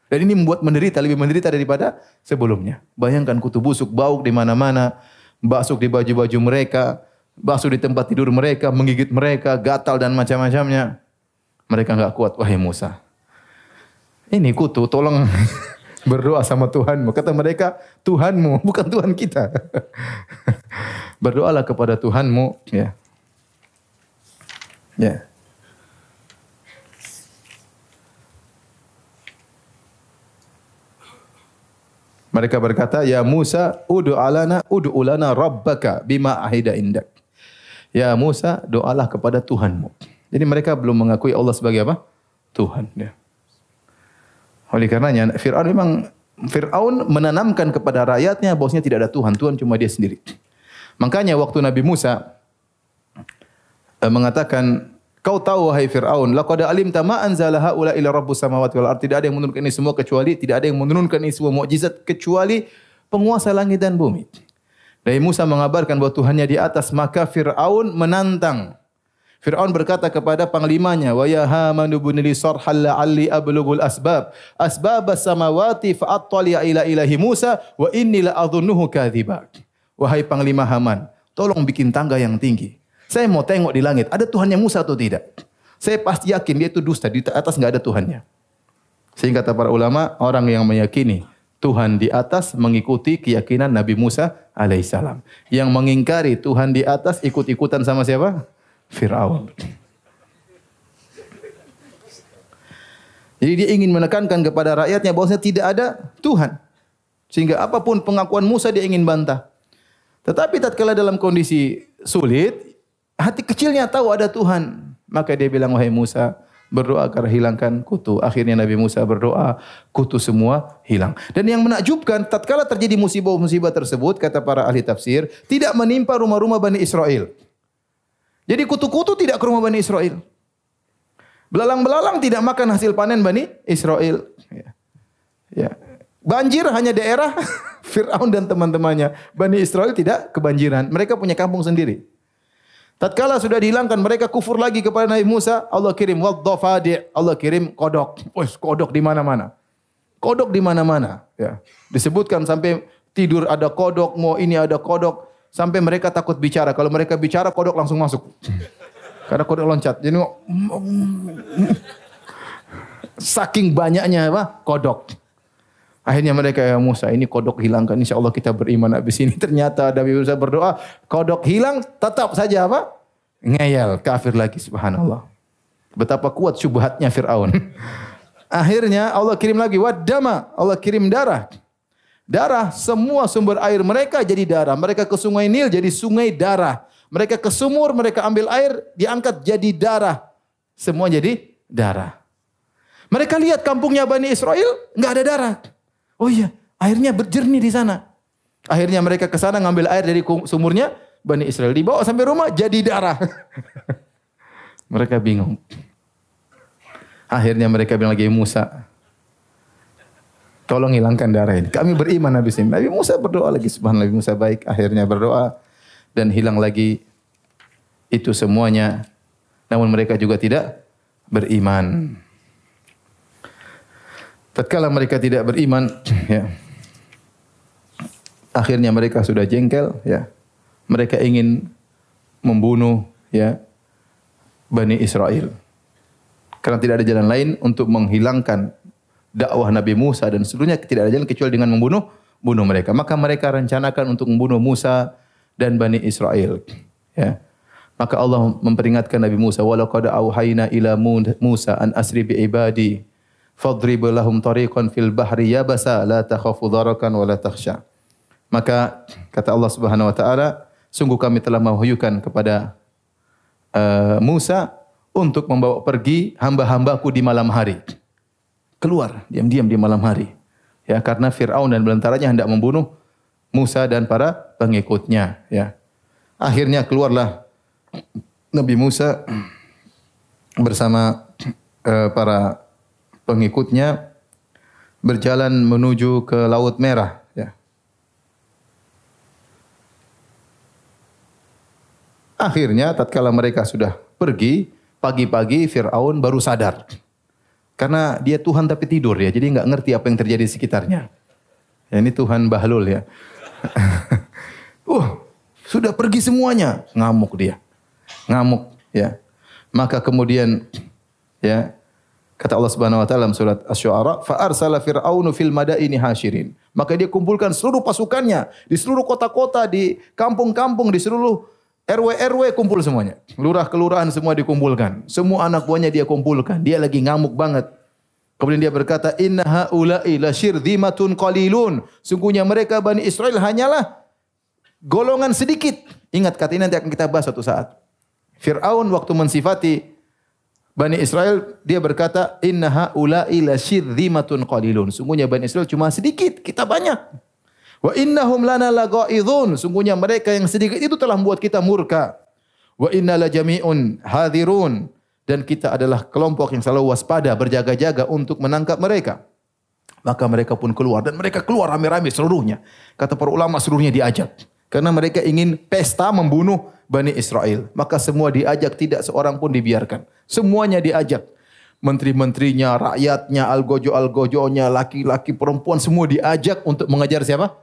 Dan ini membuat menderita lebih menderita daripada sebelumnya. Bayangkan kutu busuk bau di mana-mana, basuk di baju-baju mereka, basuh di tempat tidur mereka, menggigit mereka, gatal dan macam-macamnya. Mereka nggak kuat. Wahai Musa, ini kutu, tolong berdoa sama Tuhanmu. Kata mereka, Tuhanmu, bukan Tuhan kita. Berdoalah kepada Tuhanmu. Ya. Ya. Mereka berkata, Ya Musa, udu alana, udu ulana rabbaka bima ahida indak. Ya Musa, doalah kepada Tuhanmu. Jadi mereka belum mengakui Allah sebagai apa? Tuhan. Ya. Oleh karenanya Fir'aun memang Fir'aun menanamkan kepada rakyatnya bahwasanya tidak ada Tuhan, Tuhan cuma dia sendiri. Makanya waktu Nabi Musa eh, mengatakan, Kau tahu wahai Fir'aun, laqad alimta ma anzala haula ila rabbus samawati wal ardh. Tidak ada yang menurunkan ini semua kecuali tidak ada yang menurunkan ini semua mukjizat kecuali penguasa langit dan bumi. Nabi Musa mengabarkan bahwa Tuhannya di atas, maka Fir'aun menantang Fir'aun berkata kepada panglimanya, "Wa ya Haman ibn li sarhal la'alli ablughul asbab, asbab as-samawati fa'attali ila ilahi Musa wa inni la adhunnuhu kadhiba." Wahai panglima Haman, tolong bikin tangga yang tinggi. Saya mau tengok di langit, ada Tuhannya Musa atau tidak? Saya pasti yakin dia itu dusta, di atas enggak ada Tuhannya. Sehingga kata para ulama, orang yang meyakini Tuhan di atas mengikuti keyakinan Nabi Musa alaihissalam. Yang mengingkari Tuhan di atas ikut-ikutan sama siapa? Fir'aun. Jadi dia ingin menekankan kepada rakyatnya bahwasanya tidak ada Tuhan. Sehingga apa pun pengakuan Musa dia ingin bantah. Tetapi tatkala dalam kondisi sulit, hati kecilnya tahu ada Tuhan. Maka dia bilang, wahai Musa, berdoa agar hilangkan kutu. Akhirnya Nabi Musa berdoa, kutu semua hilang. Dan yang menakjubkan, tatkala terjadi musibah-musibah tersebut, kata para ahli tafsir, tidak menimpa rumah-rumah Bani Israel. Jadi kutu-kutu tidak ke rumah Bani Israel. Belalang-belalang tidak makan hasil panen Bani Israel. Ya. ya. Banjir hanya daerah Fir'aun dan teman-temannya. Bani Israel tidak kebanjiran. Mereka punya kampung sendiri. Tatkala sudah dihilangkan mereka kufur lagi kepada Nabi Musa, Allah kirim wadhafadi, Allah kirim kodok. Wes kodok di mana-mana. Kodok di mana-mana, ya. Disebutkan sampai tidur ada kodok, mau ini ada kodok. Sampai mereka takut bicara. Kalau mereka bicara, kodok langsung masuk. Karena kodok loncat. Jadi saking banyaknya apa? Kodok. Akhirnya mereka ya Musa ini kodok hilangkan. Insya Allah kita beriman habis ini. Ternyata Nabi Musa berdoa. Kodok hilang tetap saja apa? Ngeyel. Kafir lagi subhanallah. Betapa kuat syubhatnya Fir'aun. Akhirnya Allah kirim lagi wadama, Allah kirim darah. Darah semua sumber air mereka jadi darah. Mereka ke sungai Nil jadi sungai darah. Mereka ke sumur, mereka ambil air, diangkat jadi darah. Semua jadi darah. Mereka lihat kampungnya Bani Israel, nggak ada darah. Oh iya, airnya berjernih di sana. Akhirnya mereka ke sana ngambil air dari sumurnya, Bani Israel dibawa sampai rumah jadi darah. mereka bingung. Akhirnya mereka bilang lagi Musa, tolong hilangkan darah ini. Kami beriman habis ini. Nabi Musa berdoa lagi, subhanallah Nabi Musa baik. Akhirnya berdoa dan hilang lagi itu semuanya. Namun mereka juga tidak beriman. Tatkala mereka tidak beriman, ya. Akhirnya mereka sudah jengkel, ya. Mereka ingin membunuh ya Bani Israel. Karena tidak ada jalan lain untuk menghilangkan dakwah Nabi Musa dan seluruhnya tidak ada jalan kecuali dengan membunuh bunuh mereka. Maka mereka rencanakan untuk membunuh Musa dan Bani Israel. Ya. Maka Allah memperingatkan Nabi Musa, "Walaqad auhayna ila Musa an asri bi ibadi fadrib lahum tariqan fil bahri yabasa la takhafu darakan wa la takhsha." Maka kata Allah Subhanahu wa taala, sungguh kami telah mewahyukan kepada uh, Musa untuk membawa pergi hamba-hambaku di malam hari. Keluar diam-diam di malam hari. Ya, karena Firaun dan belantaranya hendak membunuh Musa dan para pengikutnya, ya. Akhirnya keluarlah Nabi Musa bersama uh, para pengikutnya berjalan menuju ke Laut Merah. Ya. Akhirnya tatkala mereka sudah pergi, pagi-pagi Fir'aun baru sadar. Karena dia Tuhan tapi tidur ya, jadi nggak ngerti apa yang terjadi di sekitarnya. Ya, ini Tuhan Bahlul ya. uh, sudah pergi semuanya, ngamuk dia ngamuk ya. Maka kemudian ya kata Allah Subhanahu wa taala dalam surat Asy-Syu'ara, fa arsala fir'aunu fil madaini hasyirin. Maka dia kumpulkan seluruh pasukannya di seluruh kota-kota, di kampung-kampung, di seluruh RW-RW kumpul semuanya. Lurah kelurahan semua dikumpulkan. Semua anak buahnya dia kumpulkan. Dia lagi ngamuk banget. Kemudian dia berkata, "Inna haula'i lasyirdzimatun qalilun." Sungguhnya mereka Bani Israel hanyalah golongan sedikit. Ingat kata ini nanti akan kita bahas suatu saat. Fir'aun waktu mensifati Bani Israel, dia berkata, Inna ha'ula'i lasyidhimatun qalilun. Sungguhnya Bani Israel cuma sedikit, kita banyak. Wa innahum lana laga'idhun. Sungguhnya mereka yang sedikit itu telah membuat kita murka. Wa inna la jami'un hadirun. Dan kita adalah kelompok yang selalu waspada, berjaga-jaga untuk menangkap mereka. Maka mereka pun keluar. Dan mereka keluar rame-rame seluruhnya. Kata para ulama seluruhnya diajak. Karena mereka ingin pesta membunuh Bani Israel. Maka semua diajak, tidak seorang pun dibiarkan. Semuanya diajak. Menteri-menterinya, rakyatnya, algojo-algojonya, laki-laki, perempuan, semua diajak untuk mengejar siapa?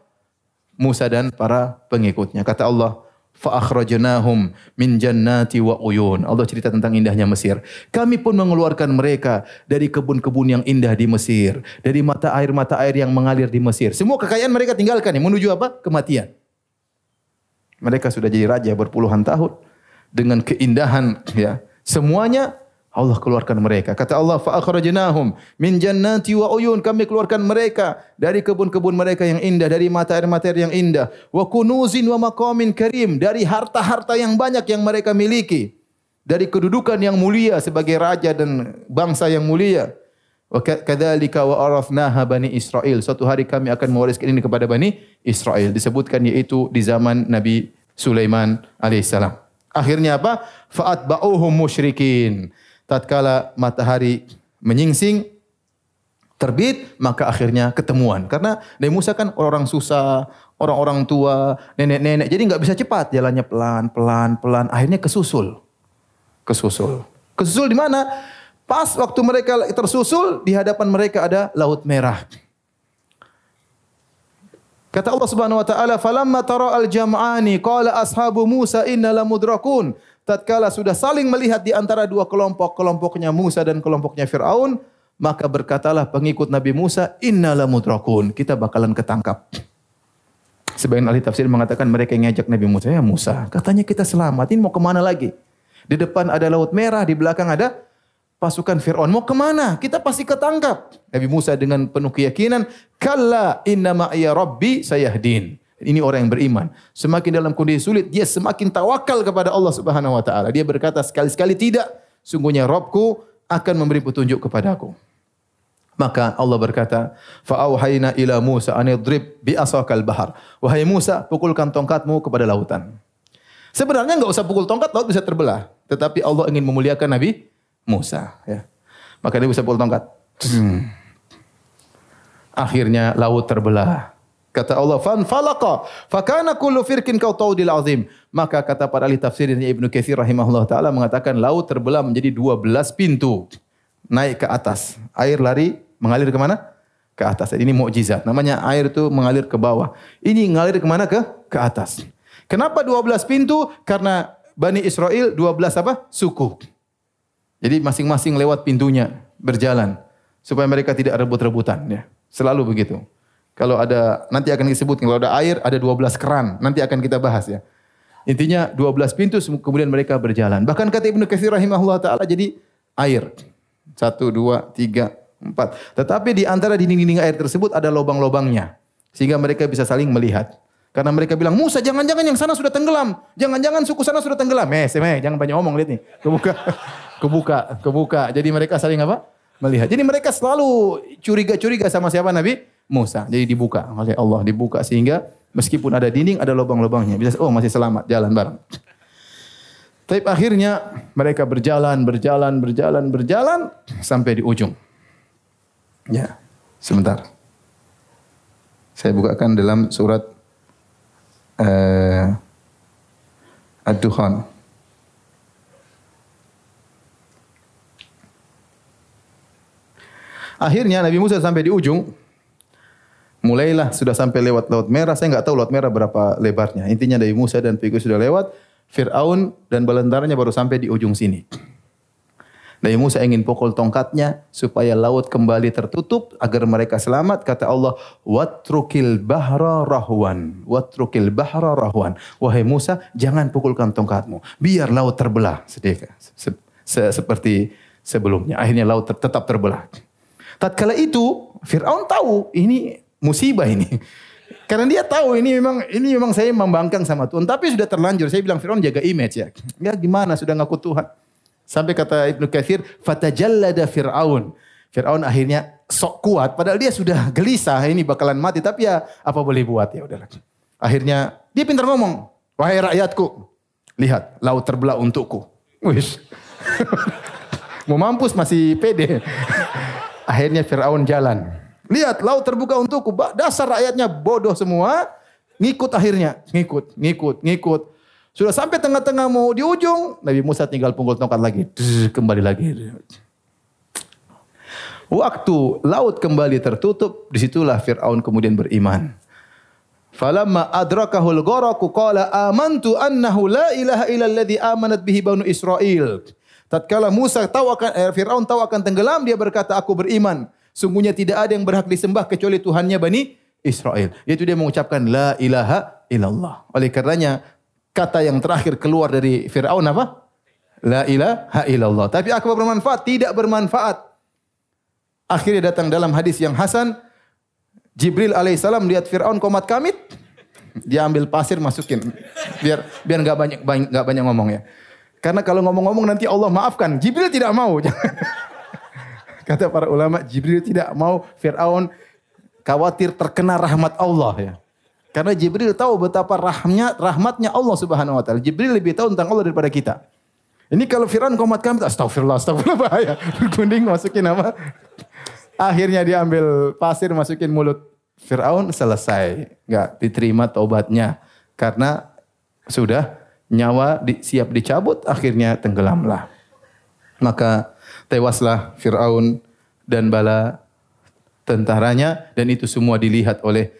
Musa dan para pengikutnya. Kata Allah, fa'akhrajnahum min jannati wa uyun. Allah cerita tentang indahnya Mesir. Kami pun mengeluarkan mereka dari kebun-kebun yang indah di Mesir, dari mata air-mata air yang mengalir di Mesir. Semua kekayaan mereka tinggalkan ya, menuju apa? Kematian. Mereka sudah jadi raja berpuluhan tahun dengan keindahan ya. Semuanya Allah keluarkan mereka. Kata Allah, fa akhrajnahum min jannati wa uyun. Kami keluarkan mereka dari kebun-kebun mereka yang indah, dari mata air-mata air yang indah. Wa kunuzin wa maqamin karim. Dari harta-harta yang banyak yang mereka miliki. Dari kedudukan yang mulia sebagai raja dan bangsa yang mulia. Kadzalika wa arafnaha bani Israel. Suatu hari kami akan mewariskan ini kepada bani Israel. Disebutkan yaitu di zaman Nabi Sulaiman alaihissalam. Akhirnya apa? Fa'atba'uhum musyrikin. Tatkala matahari menyingsing, terbit, maka akhirnya ketemuan. Karena Nabi Musa kan orang-orang susah, orang-orang tua, nenek-nenek. Jadi nggak bisa cepat, jalannya pelan, pelan, pelan. Akhirnya kesusul. Kesusul. Kesusul di mana? Pas waktu mereka tersusul, di hadapan mereka ada laut merah. Kata Allah Subhanahu wa taala, "Falamma tara al-jam'ani qala ashabu Musa inna lamudrakun." Tatkala sudah saling melihat di antara dua kelompok, kelompoknya Musa dan kelompoknya Firaun, maka berkatalah pengikut Nabi Musa, "Inna lamudrakun." Kita bakalan ketangkap. Sebagian ahli tafsir mengatakan mereka yang ngajak Nabi Musa, "Ya Musa, katanya kita selamat, ini mau ke mana lagi?" Di depan ada laut merah, di belakang ada pasukan Fir'aun. Mau ke mana? Kita pasti ketangkap. Nabi Musa dengan penuh keyakinan, Kalla inna ma'ya rabbi sayahdin. Ini orang yang beriman. Semakin dalam kondisi sulit, dia semakin tawakal kepada Allah Subhanahu wa taala. Dia berkata sekali-sekali tidak, sungguhnya Robku akan memberi petunjuk kepadaku. Maka Allah berkata, "Fa'auhayna ila Musa an idrib bi asakal bahar." Wahai Musa, pukulkan tongkatmu kepada lautan. Sebenarnya enggak usah pukul tongkat, laut bisa terbelah. Tetapi Allah ingin memuliakan Nabi Musa. Ya. Maka dia bisa pukul tongkat. Hmm. Akhirnya laut terbelah. Kata Allah, "Fan falaqa, fakana kullu firkin kau taudil azim." Maka kata para ahli tafsir Ibnu Katsir rahimahullah taala mengatakan laut terbelah menjadi 12 pintu naik ke atas. Air lari mengalir ke mana? Ke atas. Ini mukjizat. Namanya air itu mengalir ke bawah. Ini mengalir ke mana? Ke ke atas. Kenapa 12 pintu? Karena Bani Israel 12 apa? Suku. Jadi masing-masing lewat pintunya berjalan supaya mereka tidak rebut-rebutan ya. Selalu begitu. Kalau ada nanti akan disebut kalau ada air ada 12 keran, nanti akan kita bahas ya. Intinya 12 pintu kemudian mereka berjalan. Bahkan kata Ibnu Katsir rahimahullah taala jadi air. Satu, dua, tiga, empat. Tetapi di antara dinding-dinding air tersebut ada lubang-lubangnya. Sehingga mereka bisa saling melihat. Karena mereka bilang, Musa jangan-jangan yang sana sudah tenggelam. Jangan-jangan suku sana sudah tenggelam. Eh, semeh, jangan banyak omong, lihat nih. Kebuka, kebuka, kebuka. Jadi mereka saling apa? Melihat. Jadi mereka selalu curiga-curiga sama siapa Nabi? Musa. Jadi dibuka oleh Allah, dibuka sehingga meskipun ada dinding ada lubang-lubangnya. Bisa oh masih selamat jalan bareng. Tapi akhirnya mereka berjalan, berjalan, berjalan, berjalan sampai di ujung. Ya, sebentar. Saya bukakan dalam surat uh, Ad-Dukhan. Akhirnya Nabi Musa sampai di ujung, mulailah sudah sampai lewat Laut Merah. Saya nggak tahu Laut Merah berapa lebarnya. Intinya dari Musa dan pengikut sudah lewat. Fir'aun dan balentaranya baru sampai di ujung sini. Nabi Musa ingin pukul tongkatnya supaya laut kembali tertutup agar mereka selamat. Kata Allah, "Watrukil bahra rahwan." Watrukil bahra rahwan. Wahai Musa, jangan pukulkan tongkatmu. Biar laut terbelah sedikit se se seperti sebelumnya. Akhirnya laut ter tetap terbelah. Tatkala itu Firaun tahu ini musibah ini. Karena dia tahu ini memang ini memang saya membangkang sama Tuhan, tapi sudah terlanjur. Saya bilang Firaun jaga image ya. Ya gimana sudah ngaku Tuhan. Sampai kata Ibnu Katsir, fatajallada Firaun. Firaun akhirnya sok kuat padahal dia sudah gelisah ini bakalan mati tapi ya apa boleh buat ya udahlah. Akhirnya dia pintar ngomong, "Wahai rakyatku, lihat laut terbelah untukku." Wis. Mau mampus masih pede. Akhirnya Firaun jalan. Lihat, laut terbuka untukku. Dasar rakyatnya bodoh semua. Ngikut akhirnya. Ngikut, ngikut, ngikut. Sudah sampai tengah-tengah mau di ujung. Nabi Musa tinggal punggul tongkat lagi. kembali lagi. Waktu laut kembali tertutup, di situlah Fir'aun kemudian beriman. Falamma adrakahul gharaku qala amantu annahu la ilaha illa alladhi amanat bihi banu Israel. Tatkala Musa tahu akan eh, Firaun tahu akan tenggelam dia berkata aku beriman Sungguhnya tidak ada yang berhak disembah kecuali Tuhannya Bani Israel. Yaitu dia mengucapkan la ilaha illallah. Oleh karenanya kata yang terakhir keluar dari Fir'aun apa? La ilaha illallah. Tapi apa bermanfaat? Tidak bermanfaat. Akhirnya datang dalam hadis yang hasan, Jibril alaihissalam lihat Fir'aun komat kamit, dia ambil pasir masukin biar biar nggak banyak nggak banyak ngomong ya. Karena kalau ngomong-ngomong nanti Allah maafkan. Jibril tidak mau. Kata para ulama, Jibril tidak mau Fir'aun khawatir terkena rahmat Allah ya. Karena Jibril tahu betapa rahmatnya, rahmatnya Allah subhanahu wa ta'ala. Jibril lebih tahu tentang Allah daripada kita. Ini kalau Fir'aun komat kami, astagfirullah, astagfirullah bahaya. Bergunding masukin apa? Akhirnya diambil pasir masukin mulut Fir'aun selesai. Enggak diterima taubatnya. Karena sudah nyawa di, siap dicabut akhirnya tenggelamlah. Maka tewaslah Fir'aun dan bala tentaranya dan itu semua dilihat oleh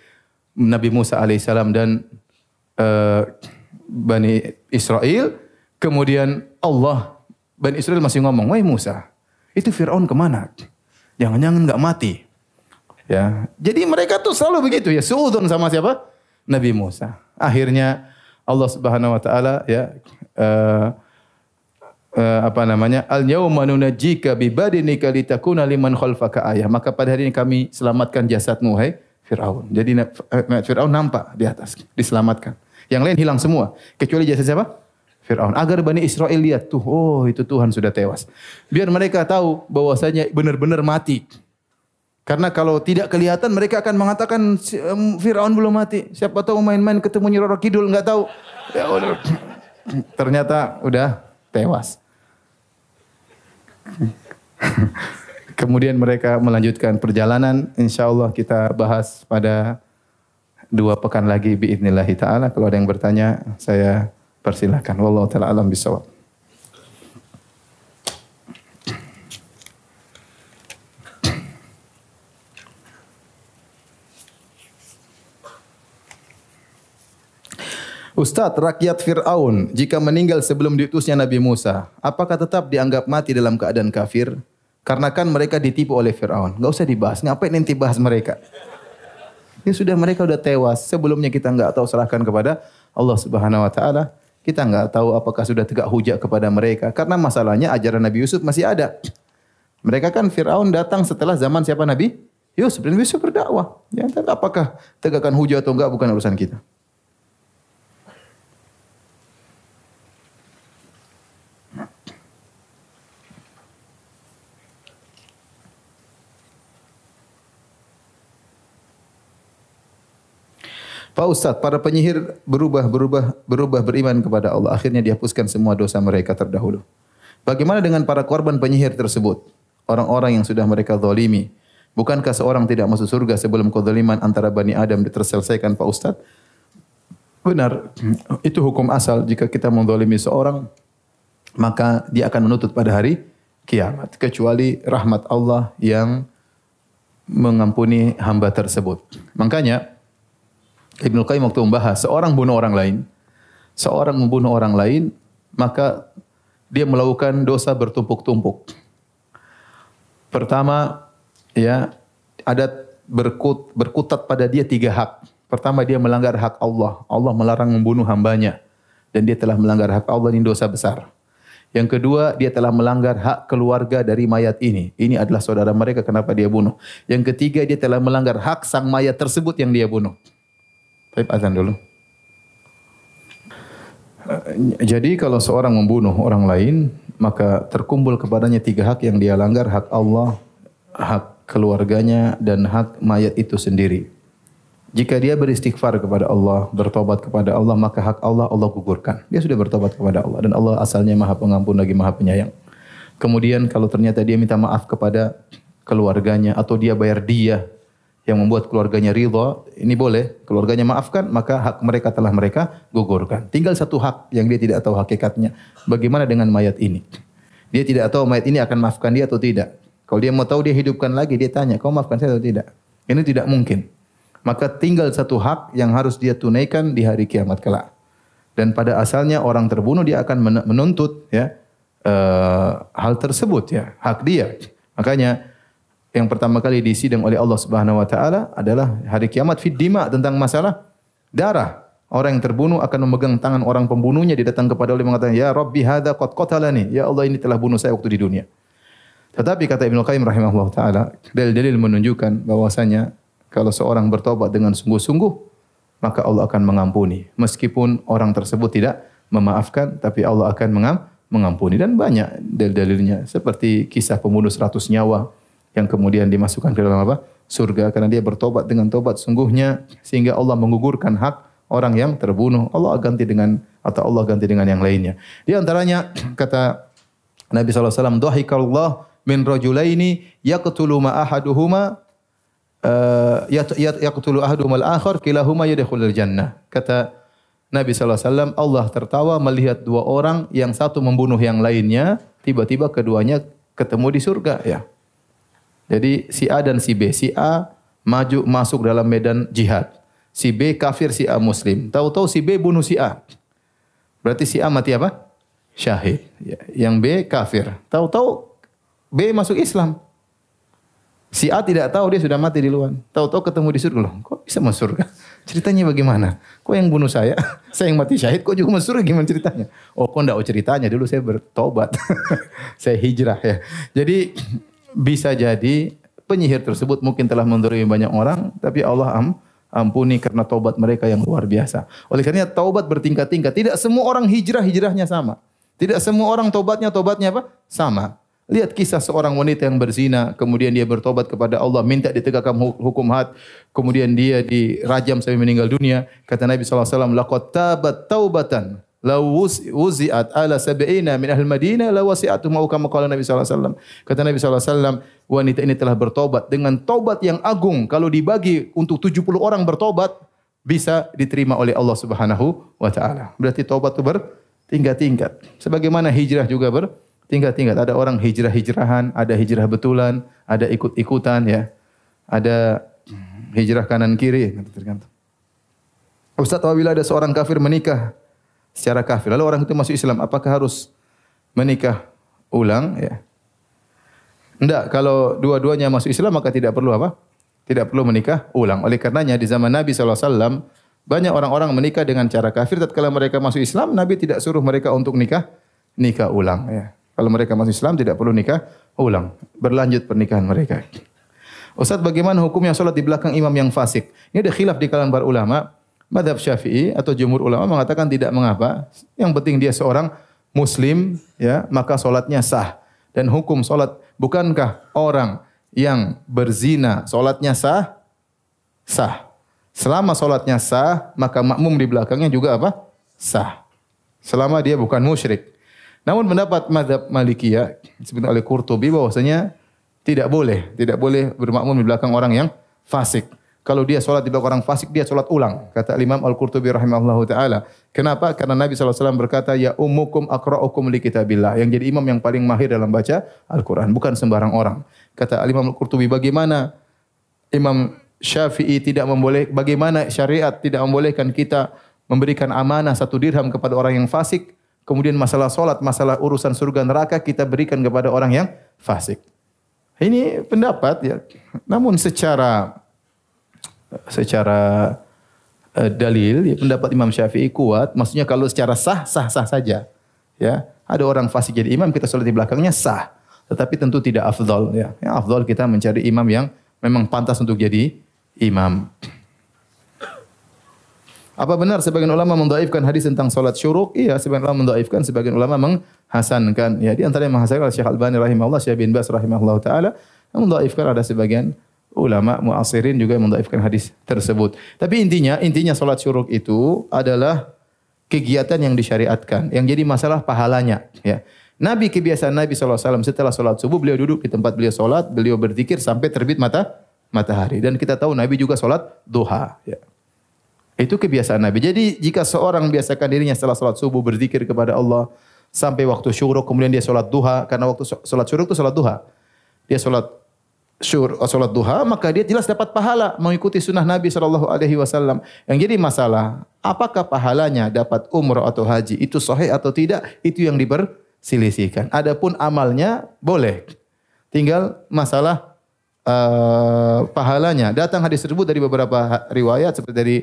Nabi Musa alaihissalam dan uh, Bani Israel. Kemudian Allah, Bani Israel masih ngomong, Wahai Musa, itu Fir'aun ke mana? Jangan-jangan nggak mati. Ya, jadi mereka tuh selalu begitu ya, suudun sama siapa? Nabi Musa. Akhirnya Allah Subhanahu Wa Taala ya uh, uh, apa namanya? Al yauma nunajjika bi badinika litakuna liman khalfaka ayah. Maka pada hari ini kami selamatkan jasadmu hai Firaun. Jadi uh, Firaun nampak di atas, diselamatkan. Yang lain hilang semua, kecuali jasad siapa? Firaun. Agar Bani Israel lihat tuh, oh itu Tuhan sudah tewas. Biar mereka tahu bahwasanya benar-benar mati. Karena kalau tidak kelihatan mereka akan mengatakan Firaun belum mati. Siapa tahu main-main ketemu Nyi Roro Kidul nggak tahu. Ya. Ternyata udah tewas. Kemudian mereka melanjutkan perjalanan. Insya Allah kita bahas pada dua pekan lagi biidnillahi ta'ala. Kalau ada yang bertanya, saya persilahkan. Wallahu ta'ala alam bisawab. Ustadz, rakyat Fir'aun jika meninggal sebelum diutusnya Nabi Musa, apakah tetap dianggap mati dalam keadaan kafir? Karena kan mereka ditipu oleh Fir'aun. Gak usah dibahas, ngapain nanti bahas mereka? Ya sudah mereka sudah tewas. Sebelumnya kita nggak tahu serahkan kepada Allah Subhanahu Wa Taala. Kita nggak tahu apakah sudah tegak hujah kepada mereka. Karena masalahnya ajaran Nabi Yusuf masih ada. Mereka kan Fir'aun datang setelah zaman siapa Nabi? Yusuf. Dan Yusuf berdakwah. Ya, apakah tegakkan hujah atau enggak bukan urusan kita. Pak Ustaz, para penyihir berubah berubah berubah beriman kepada Allah. Akhirnya dihapuskan semua dosa mereka terdahulu. Bagaimana dengan para korban penyihir tersebut? Orang-orang yang sudah mereka zalimi. Bukankah seorang tidak masuk surga sebelum kezaliman antara Bani Adam terselesaikan Pak Ustaz? Benar, itu hukum asal. Jika kita menzalimi seorang, maka dia akan menuntut pada hari kiamat. Kecuali rahmat Allah yang mengampuni hamba tersebut. Makanya, Ibnu Qayyim waktu membahas seorang bunuh orang lain, seorang membunuh orang lain, maka dia melakukan dosa bertumpuk-tumpuk. Pertama, ya ada berkut, berkutat pada dia tiga hak. Pertama dia melanggar hak Allah. Allah melarang membunuh hambanya. Dan dia telah melanggar hak Allah ini dosa besar. Yang kedua, dia telah melanggar hak keluarga dari mayat ini. Ini adalah saudara mereka, kenapa dia bunuh. Yang ketiga, dia telah melanggar hak sang mayat tersebut yang dia bunuh. Baik, azan dulu. Eh, jadi kalau seorang membunuh orang lain, maka terkumpul kepadanya tiga hak yang dia langgar, hak Allah, hak keluarganya, dan hak mayat itu sendiri. Jika dia beristighfar kepada Allah, bertobat kepada Allah, maka hak Allah Allah gugurkan. Dia sudah bertobat kepada Allah dan Allah asalnya Maha Pengampun lagi Maha Penyayang. Kemudian kalau ternyata dia minta maaf kepada keluarganya atau dia bayar dia yang membuat keluarganya ridha, ini boleh, keluarganya maafkan, maka hak mereka telah mereka gugurkan. Tinggal satu hak yang dia tidak tahu hakikatnya. Bagaimana dengan mayat ini? Dia tidak tahu mayat ini akan maafkan dia atau tidak. Kalau dia mau tahu dia hidupkan lagi, dia tanya, kau maafkan saya atau tidak? Ini tidak mungkin. Maka tinggal satu hak yang harus dia tunaikan di hari kiamat kelak. Dan pada asalnya orang terbunuh dia akan menuntut ya uh, hal tersebut ya, hak dia. Makanya yang pertama kali disidang oleh Allah Subhanahu wa taala adalah hari kiamat. Fid dima tentang masalah darah. Orang yang terbunuh akan memegang tangan orang pembunuhnya. Dia datang kepada Allah mengatakan ya Rabbi hadza qad qatalani. Ya Allah ini telah bunuh saya waktu di dunia. Tetapi kata Ibnu Qayyim rahimahullah taala dalil-dalil menunjukkan bahwasanya kalau seorang bertobat dengan sungguh-sungguh maka Allah akan mengampuni. Meskipun orang tersebut tidak memaafkan tapi Allah akan mengampuni. Dan banyak dalil-dalilnya seperti kisah pembunuh 100 nyawa yang kemudian dimasukkan ke dalam apa? Surga karena dia bertobat dengan tobat sungguhnya sehingga Allah menggugurkan hak orang yang terbunuh. Allah ganti dengan atau Allah ganti dengan yang lainnya. Di antaranya kata Nabi SAW, Dahikallah min rajulaini yaqtulu ma ahaduhuma uh, yaqtulu ahaduhuma al-akhar kilahuma yadkhulul jannah. Kata Nabi SAW, Allah tertawa melihat dua orang yang satu membunuh yang lainnya, tiba-tiba keduanya ketemu di surga. Ya. Jadi si A dan si B. Si A maju masuk dalam medan jihad. Si B kafir, si A muslim. Tahu-tahu si B bunuh si A. Berarti si A mati apa? Syahid. Ya, yang B kafir. Tahu-tahu B masuk Islam. Si A tidak tahu dia sudah mati di luar. Tahu-tahu ketemu di surga. Kok bisa masuk surga? Ceritanya bagaimana? Kok yang bunuh saya? saya yang mati syahid, kok juga masuk gimana ceritanya? Oh, kok enggak oh ceritanya? Dulu saya bertobat. saya hijrah ya. Jadi bisa jadi penyihir tersebut mungkin telah mendorimi banyak orang, tapi Allah am, ampuni karena taubat mereka yang luar biasa. Oleh karena taubat bertingkat-tingkat. Tidak semua orang hijrah hijrahnya sama. Tidak semua orang taubatnya taubatnya apa? Sama. Lihat kisah seorang wanita yang berzina, kemudian dia bertobat kepada Allah, minta ditegakkan hukum had, kemudian dia dirajam sampai meninggal dunia. Kata Nabi SAW, Laqad tabat taubatan, la wuzi'at ala sab'ina min ahli Madinah, la wasi'atu mau kama qala Nabi SAW. Kata Nabi SAW, wanita ini telah bertobat dengan tobat yang agung. Kalau dibagi untuk 70 orang bertobat, bisa diterima oleh Allah Subhanahu wa taala. Berarti tobat itu bertingkat-tingkat. Sebagaimana hijrah juga ber tingkat-tingkat. Ada orang hijrah-hijrahan, ada hijrah betulan, ada ikut-ikutan ya. Ada hijrah kanan kiri tergantung. Ustaz apabila ada seorang kafir menikah secara kafir, lalu orang itu masuk Islam, apakah harus menikah ulang ya? Tidak, kalau dua-duanya masuk Islam maka tidak perlu apa? Tidak perlu menikah ulang. Oleh karenanya di zaman Nabi SAW banyak orang-orang menikah dengan cara kafir. Tatkala mereka masuk Islam, Nabi tidak suruh mereka untuk nikah nikah ulang. Ya. Kalau mereka masuk Islam tidak perlu nikah ulang. Berlanjut pernikahan mereka. Ustaz bagaimana hukumnya sholat di belakang imam yang fasik? Ini ada khilaf di kalangan para ulama. Madhab syafi'i atau jumhur ulama mengatakan tidak mengapa. Yang penting dia seorang muslim, ya maka sholatnya sah. Dan hukum sholat, bukankah orang yang berzina sholatnya sah? Sah. Selama sholatnya sah, maka makmum di belakangnya juga apa? Sah. Selama dia bukan musyrik. Namun pendapat mazhab Malikiyah disebut oleh Qurtubi bahwasanya tidak boleh, tidak boleh bermakmum di belakang orang yang fasik. Kalau dia sholat di belakang orang fasik, dia sholat ulang. Kata Imam Al-Qurtubi rahimahullah ta'ala. Kenapa? Karena Nabi SAW berkata, Ya ummukum akra'ukum li kitabillah. Yang jadi imam yang paling mahir dalam baca Al-Quran. Bukan sembarang orang. Kata Imam Al-Qurtubi, bagaimana Imam Syafi'i tidak memboleh, bagaimana syariat tidak membolehkan kita memberikan amanah satu dirham kepada orang yang fasik, Kemudian masalah solat, masalah urusan surga neraka kita berikan kepada orang yang fasik. Ini pendapat ya. Namun secara secara uh, dalil ya pendapat Imam Syafi'i kuat. Maksudnya kalau secara sah sah sah saja. Ya, ada orang fasik jadi imam kita sholat di belakangnya sah. Tetapi tentu tidak afdol ya. Yang afdol kita mencari imam yang memang pantas untuk jadi imam. Apa benar sebagian ulama mendaifkan hadis tentang salat syuruk? Iya, sebagian ulama mendaifkan, sebagian ulama menghasankan. Ya, di antara yang menghasankan Syekh Albani rahimahullah, Syekh bin Bas rahimahullah taala, yang mendaifkan ada sebagian ulama muasirin juga mendaifkan hadis tersebut. Tapi intinya, intinya salat syuruk itu adalah kegiatan yang disyariatkan. Yang jadi masalah pahalanya, ya. Nabi kebiasaan Nabi SAW setelah sholat subuh beliau duduk di tempat beliau sholat, beliau berzikir sampai terbit mata matahari. Dan kita tahu Nabi juga sholat duha. Ya. Itu kebiasaan Nabi. Jadi jika seorang biasakan dirinya setelah sholat subuh berzikir kepada Allah sampai waktu syuruk, kemudian dia sholat duha, karena waktu sholat syuruk itu sholat duha. Dia sholat syur, sholat duha, maka dia jelas dapat pahala mengikuti sunnah Nabi Shallallahu Alaihi Wasallam. Yang jadi masalah, apakah pahalanya dapat umroh atau haji itu sahih atau tidak? Itu yang diperselisihkan. Adapun amalnya boleh. Tinggal masalah uh, pahalanya. Datang hadis tersebut dari beberapa riwayat seperti dari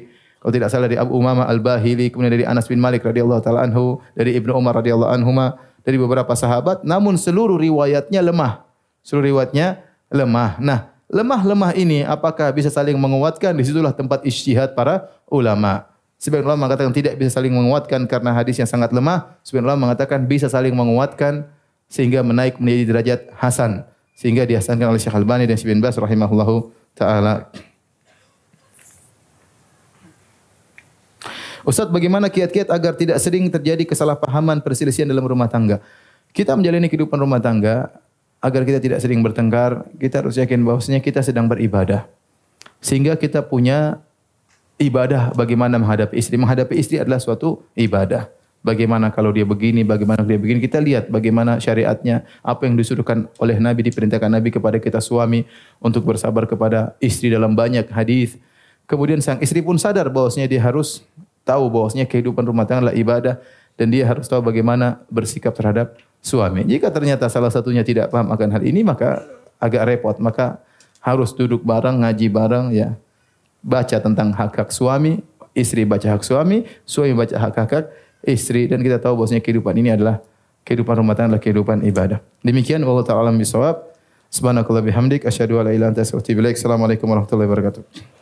kalau tidak salah dari Abu Umamah Al-Bahili, kemudian dari Anas bin Malik radhiyallahu taala anhu, dari Ibnu Umar radhiyallahu anhuma, dari beberapa sahabat, namun seluruh riwayatnya lemah. Seluruh riwayatnya lemah. Nah, lemah-lemah ini apakah bisa saling menguatkan? Di situlah tempat ijtihad para ulama. Sebagian ulama mengatakan tidak bisa saling menguatkan karena hadis yang sangat lemah. Sebagian ulama mengatakan bisa saling menguatkan sehingga menaik menjadi derajat hasan. Sehingga dihasankan oleh Syekh Albani dan Syekh bin Bas rahimahullahu taala. Ustaz, bagaimana kiat-kiat agar tidak sering terjadi kesalahpahaman perselisihan dalam rumah tangga? Kita menjalani kehidupan rumah tangga agar kita tidak sering bertengkar, kita harus yakin bahwasanya kita sedang beribadah. Sehingga kita punya ibadah bagaimana menghadapi istri. Menghadapi istri adalah suatu ibadah. Bagaimana kalau dia begini, bagaimana dia begini. Kita lihat bagaimana syariatnya, apa yang disuruhkan oleh Nabi, diperintahkan Nabi kepada kita suami untuk bersabar kepada istri dalam banyak hadis. Kemudian sang istri pun sadar bahwasanya dia harus tahu bahwasanya kehidupan rumah tangga adalah ibadah dan dia harus tahu bagaimana bersikap terhadap suami. Jika ternyata salah satunya tidak paham akan hal ini maka agak repot, maka harus duduk bareng, ngaji bareng ya. baca tentang hak-hak suami, istri baca hak suami, suami baca hak-hak istri dan kita tahu bahwasanya kehidupan ini adalah kehidupan rumah tangga adalah kehidupan ibadah. Demikian wallahu taala bisawab. Subhanakallah bihamdik asyhadu an la ilaha illa anta wa atubu ilaik. Assalamualaikum warahmatullahi wabarakatuh.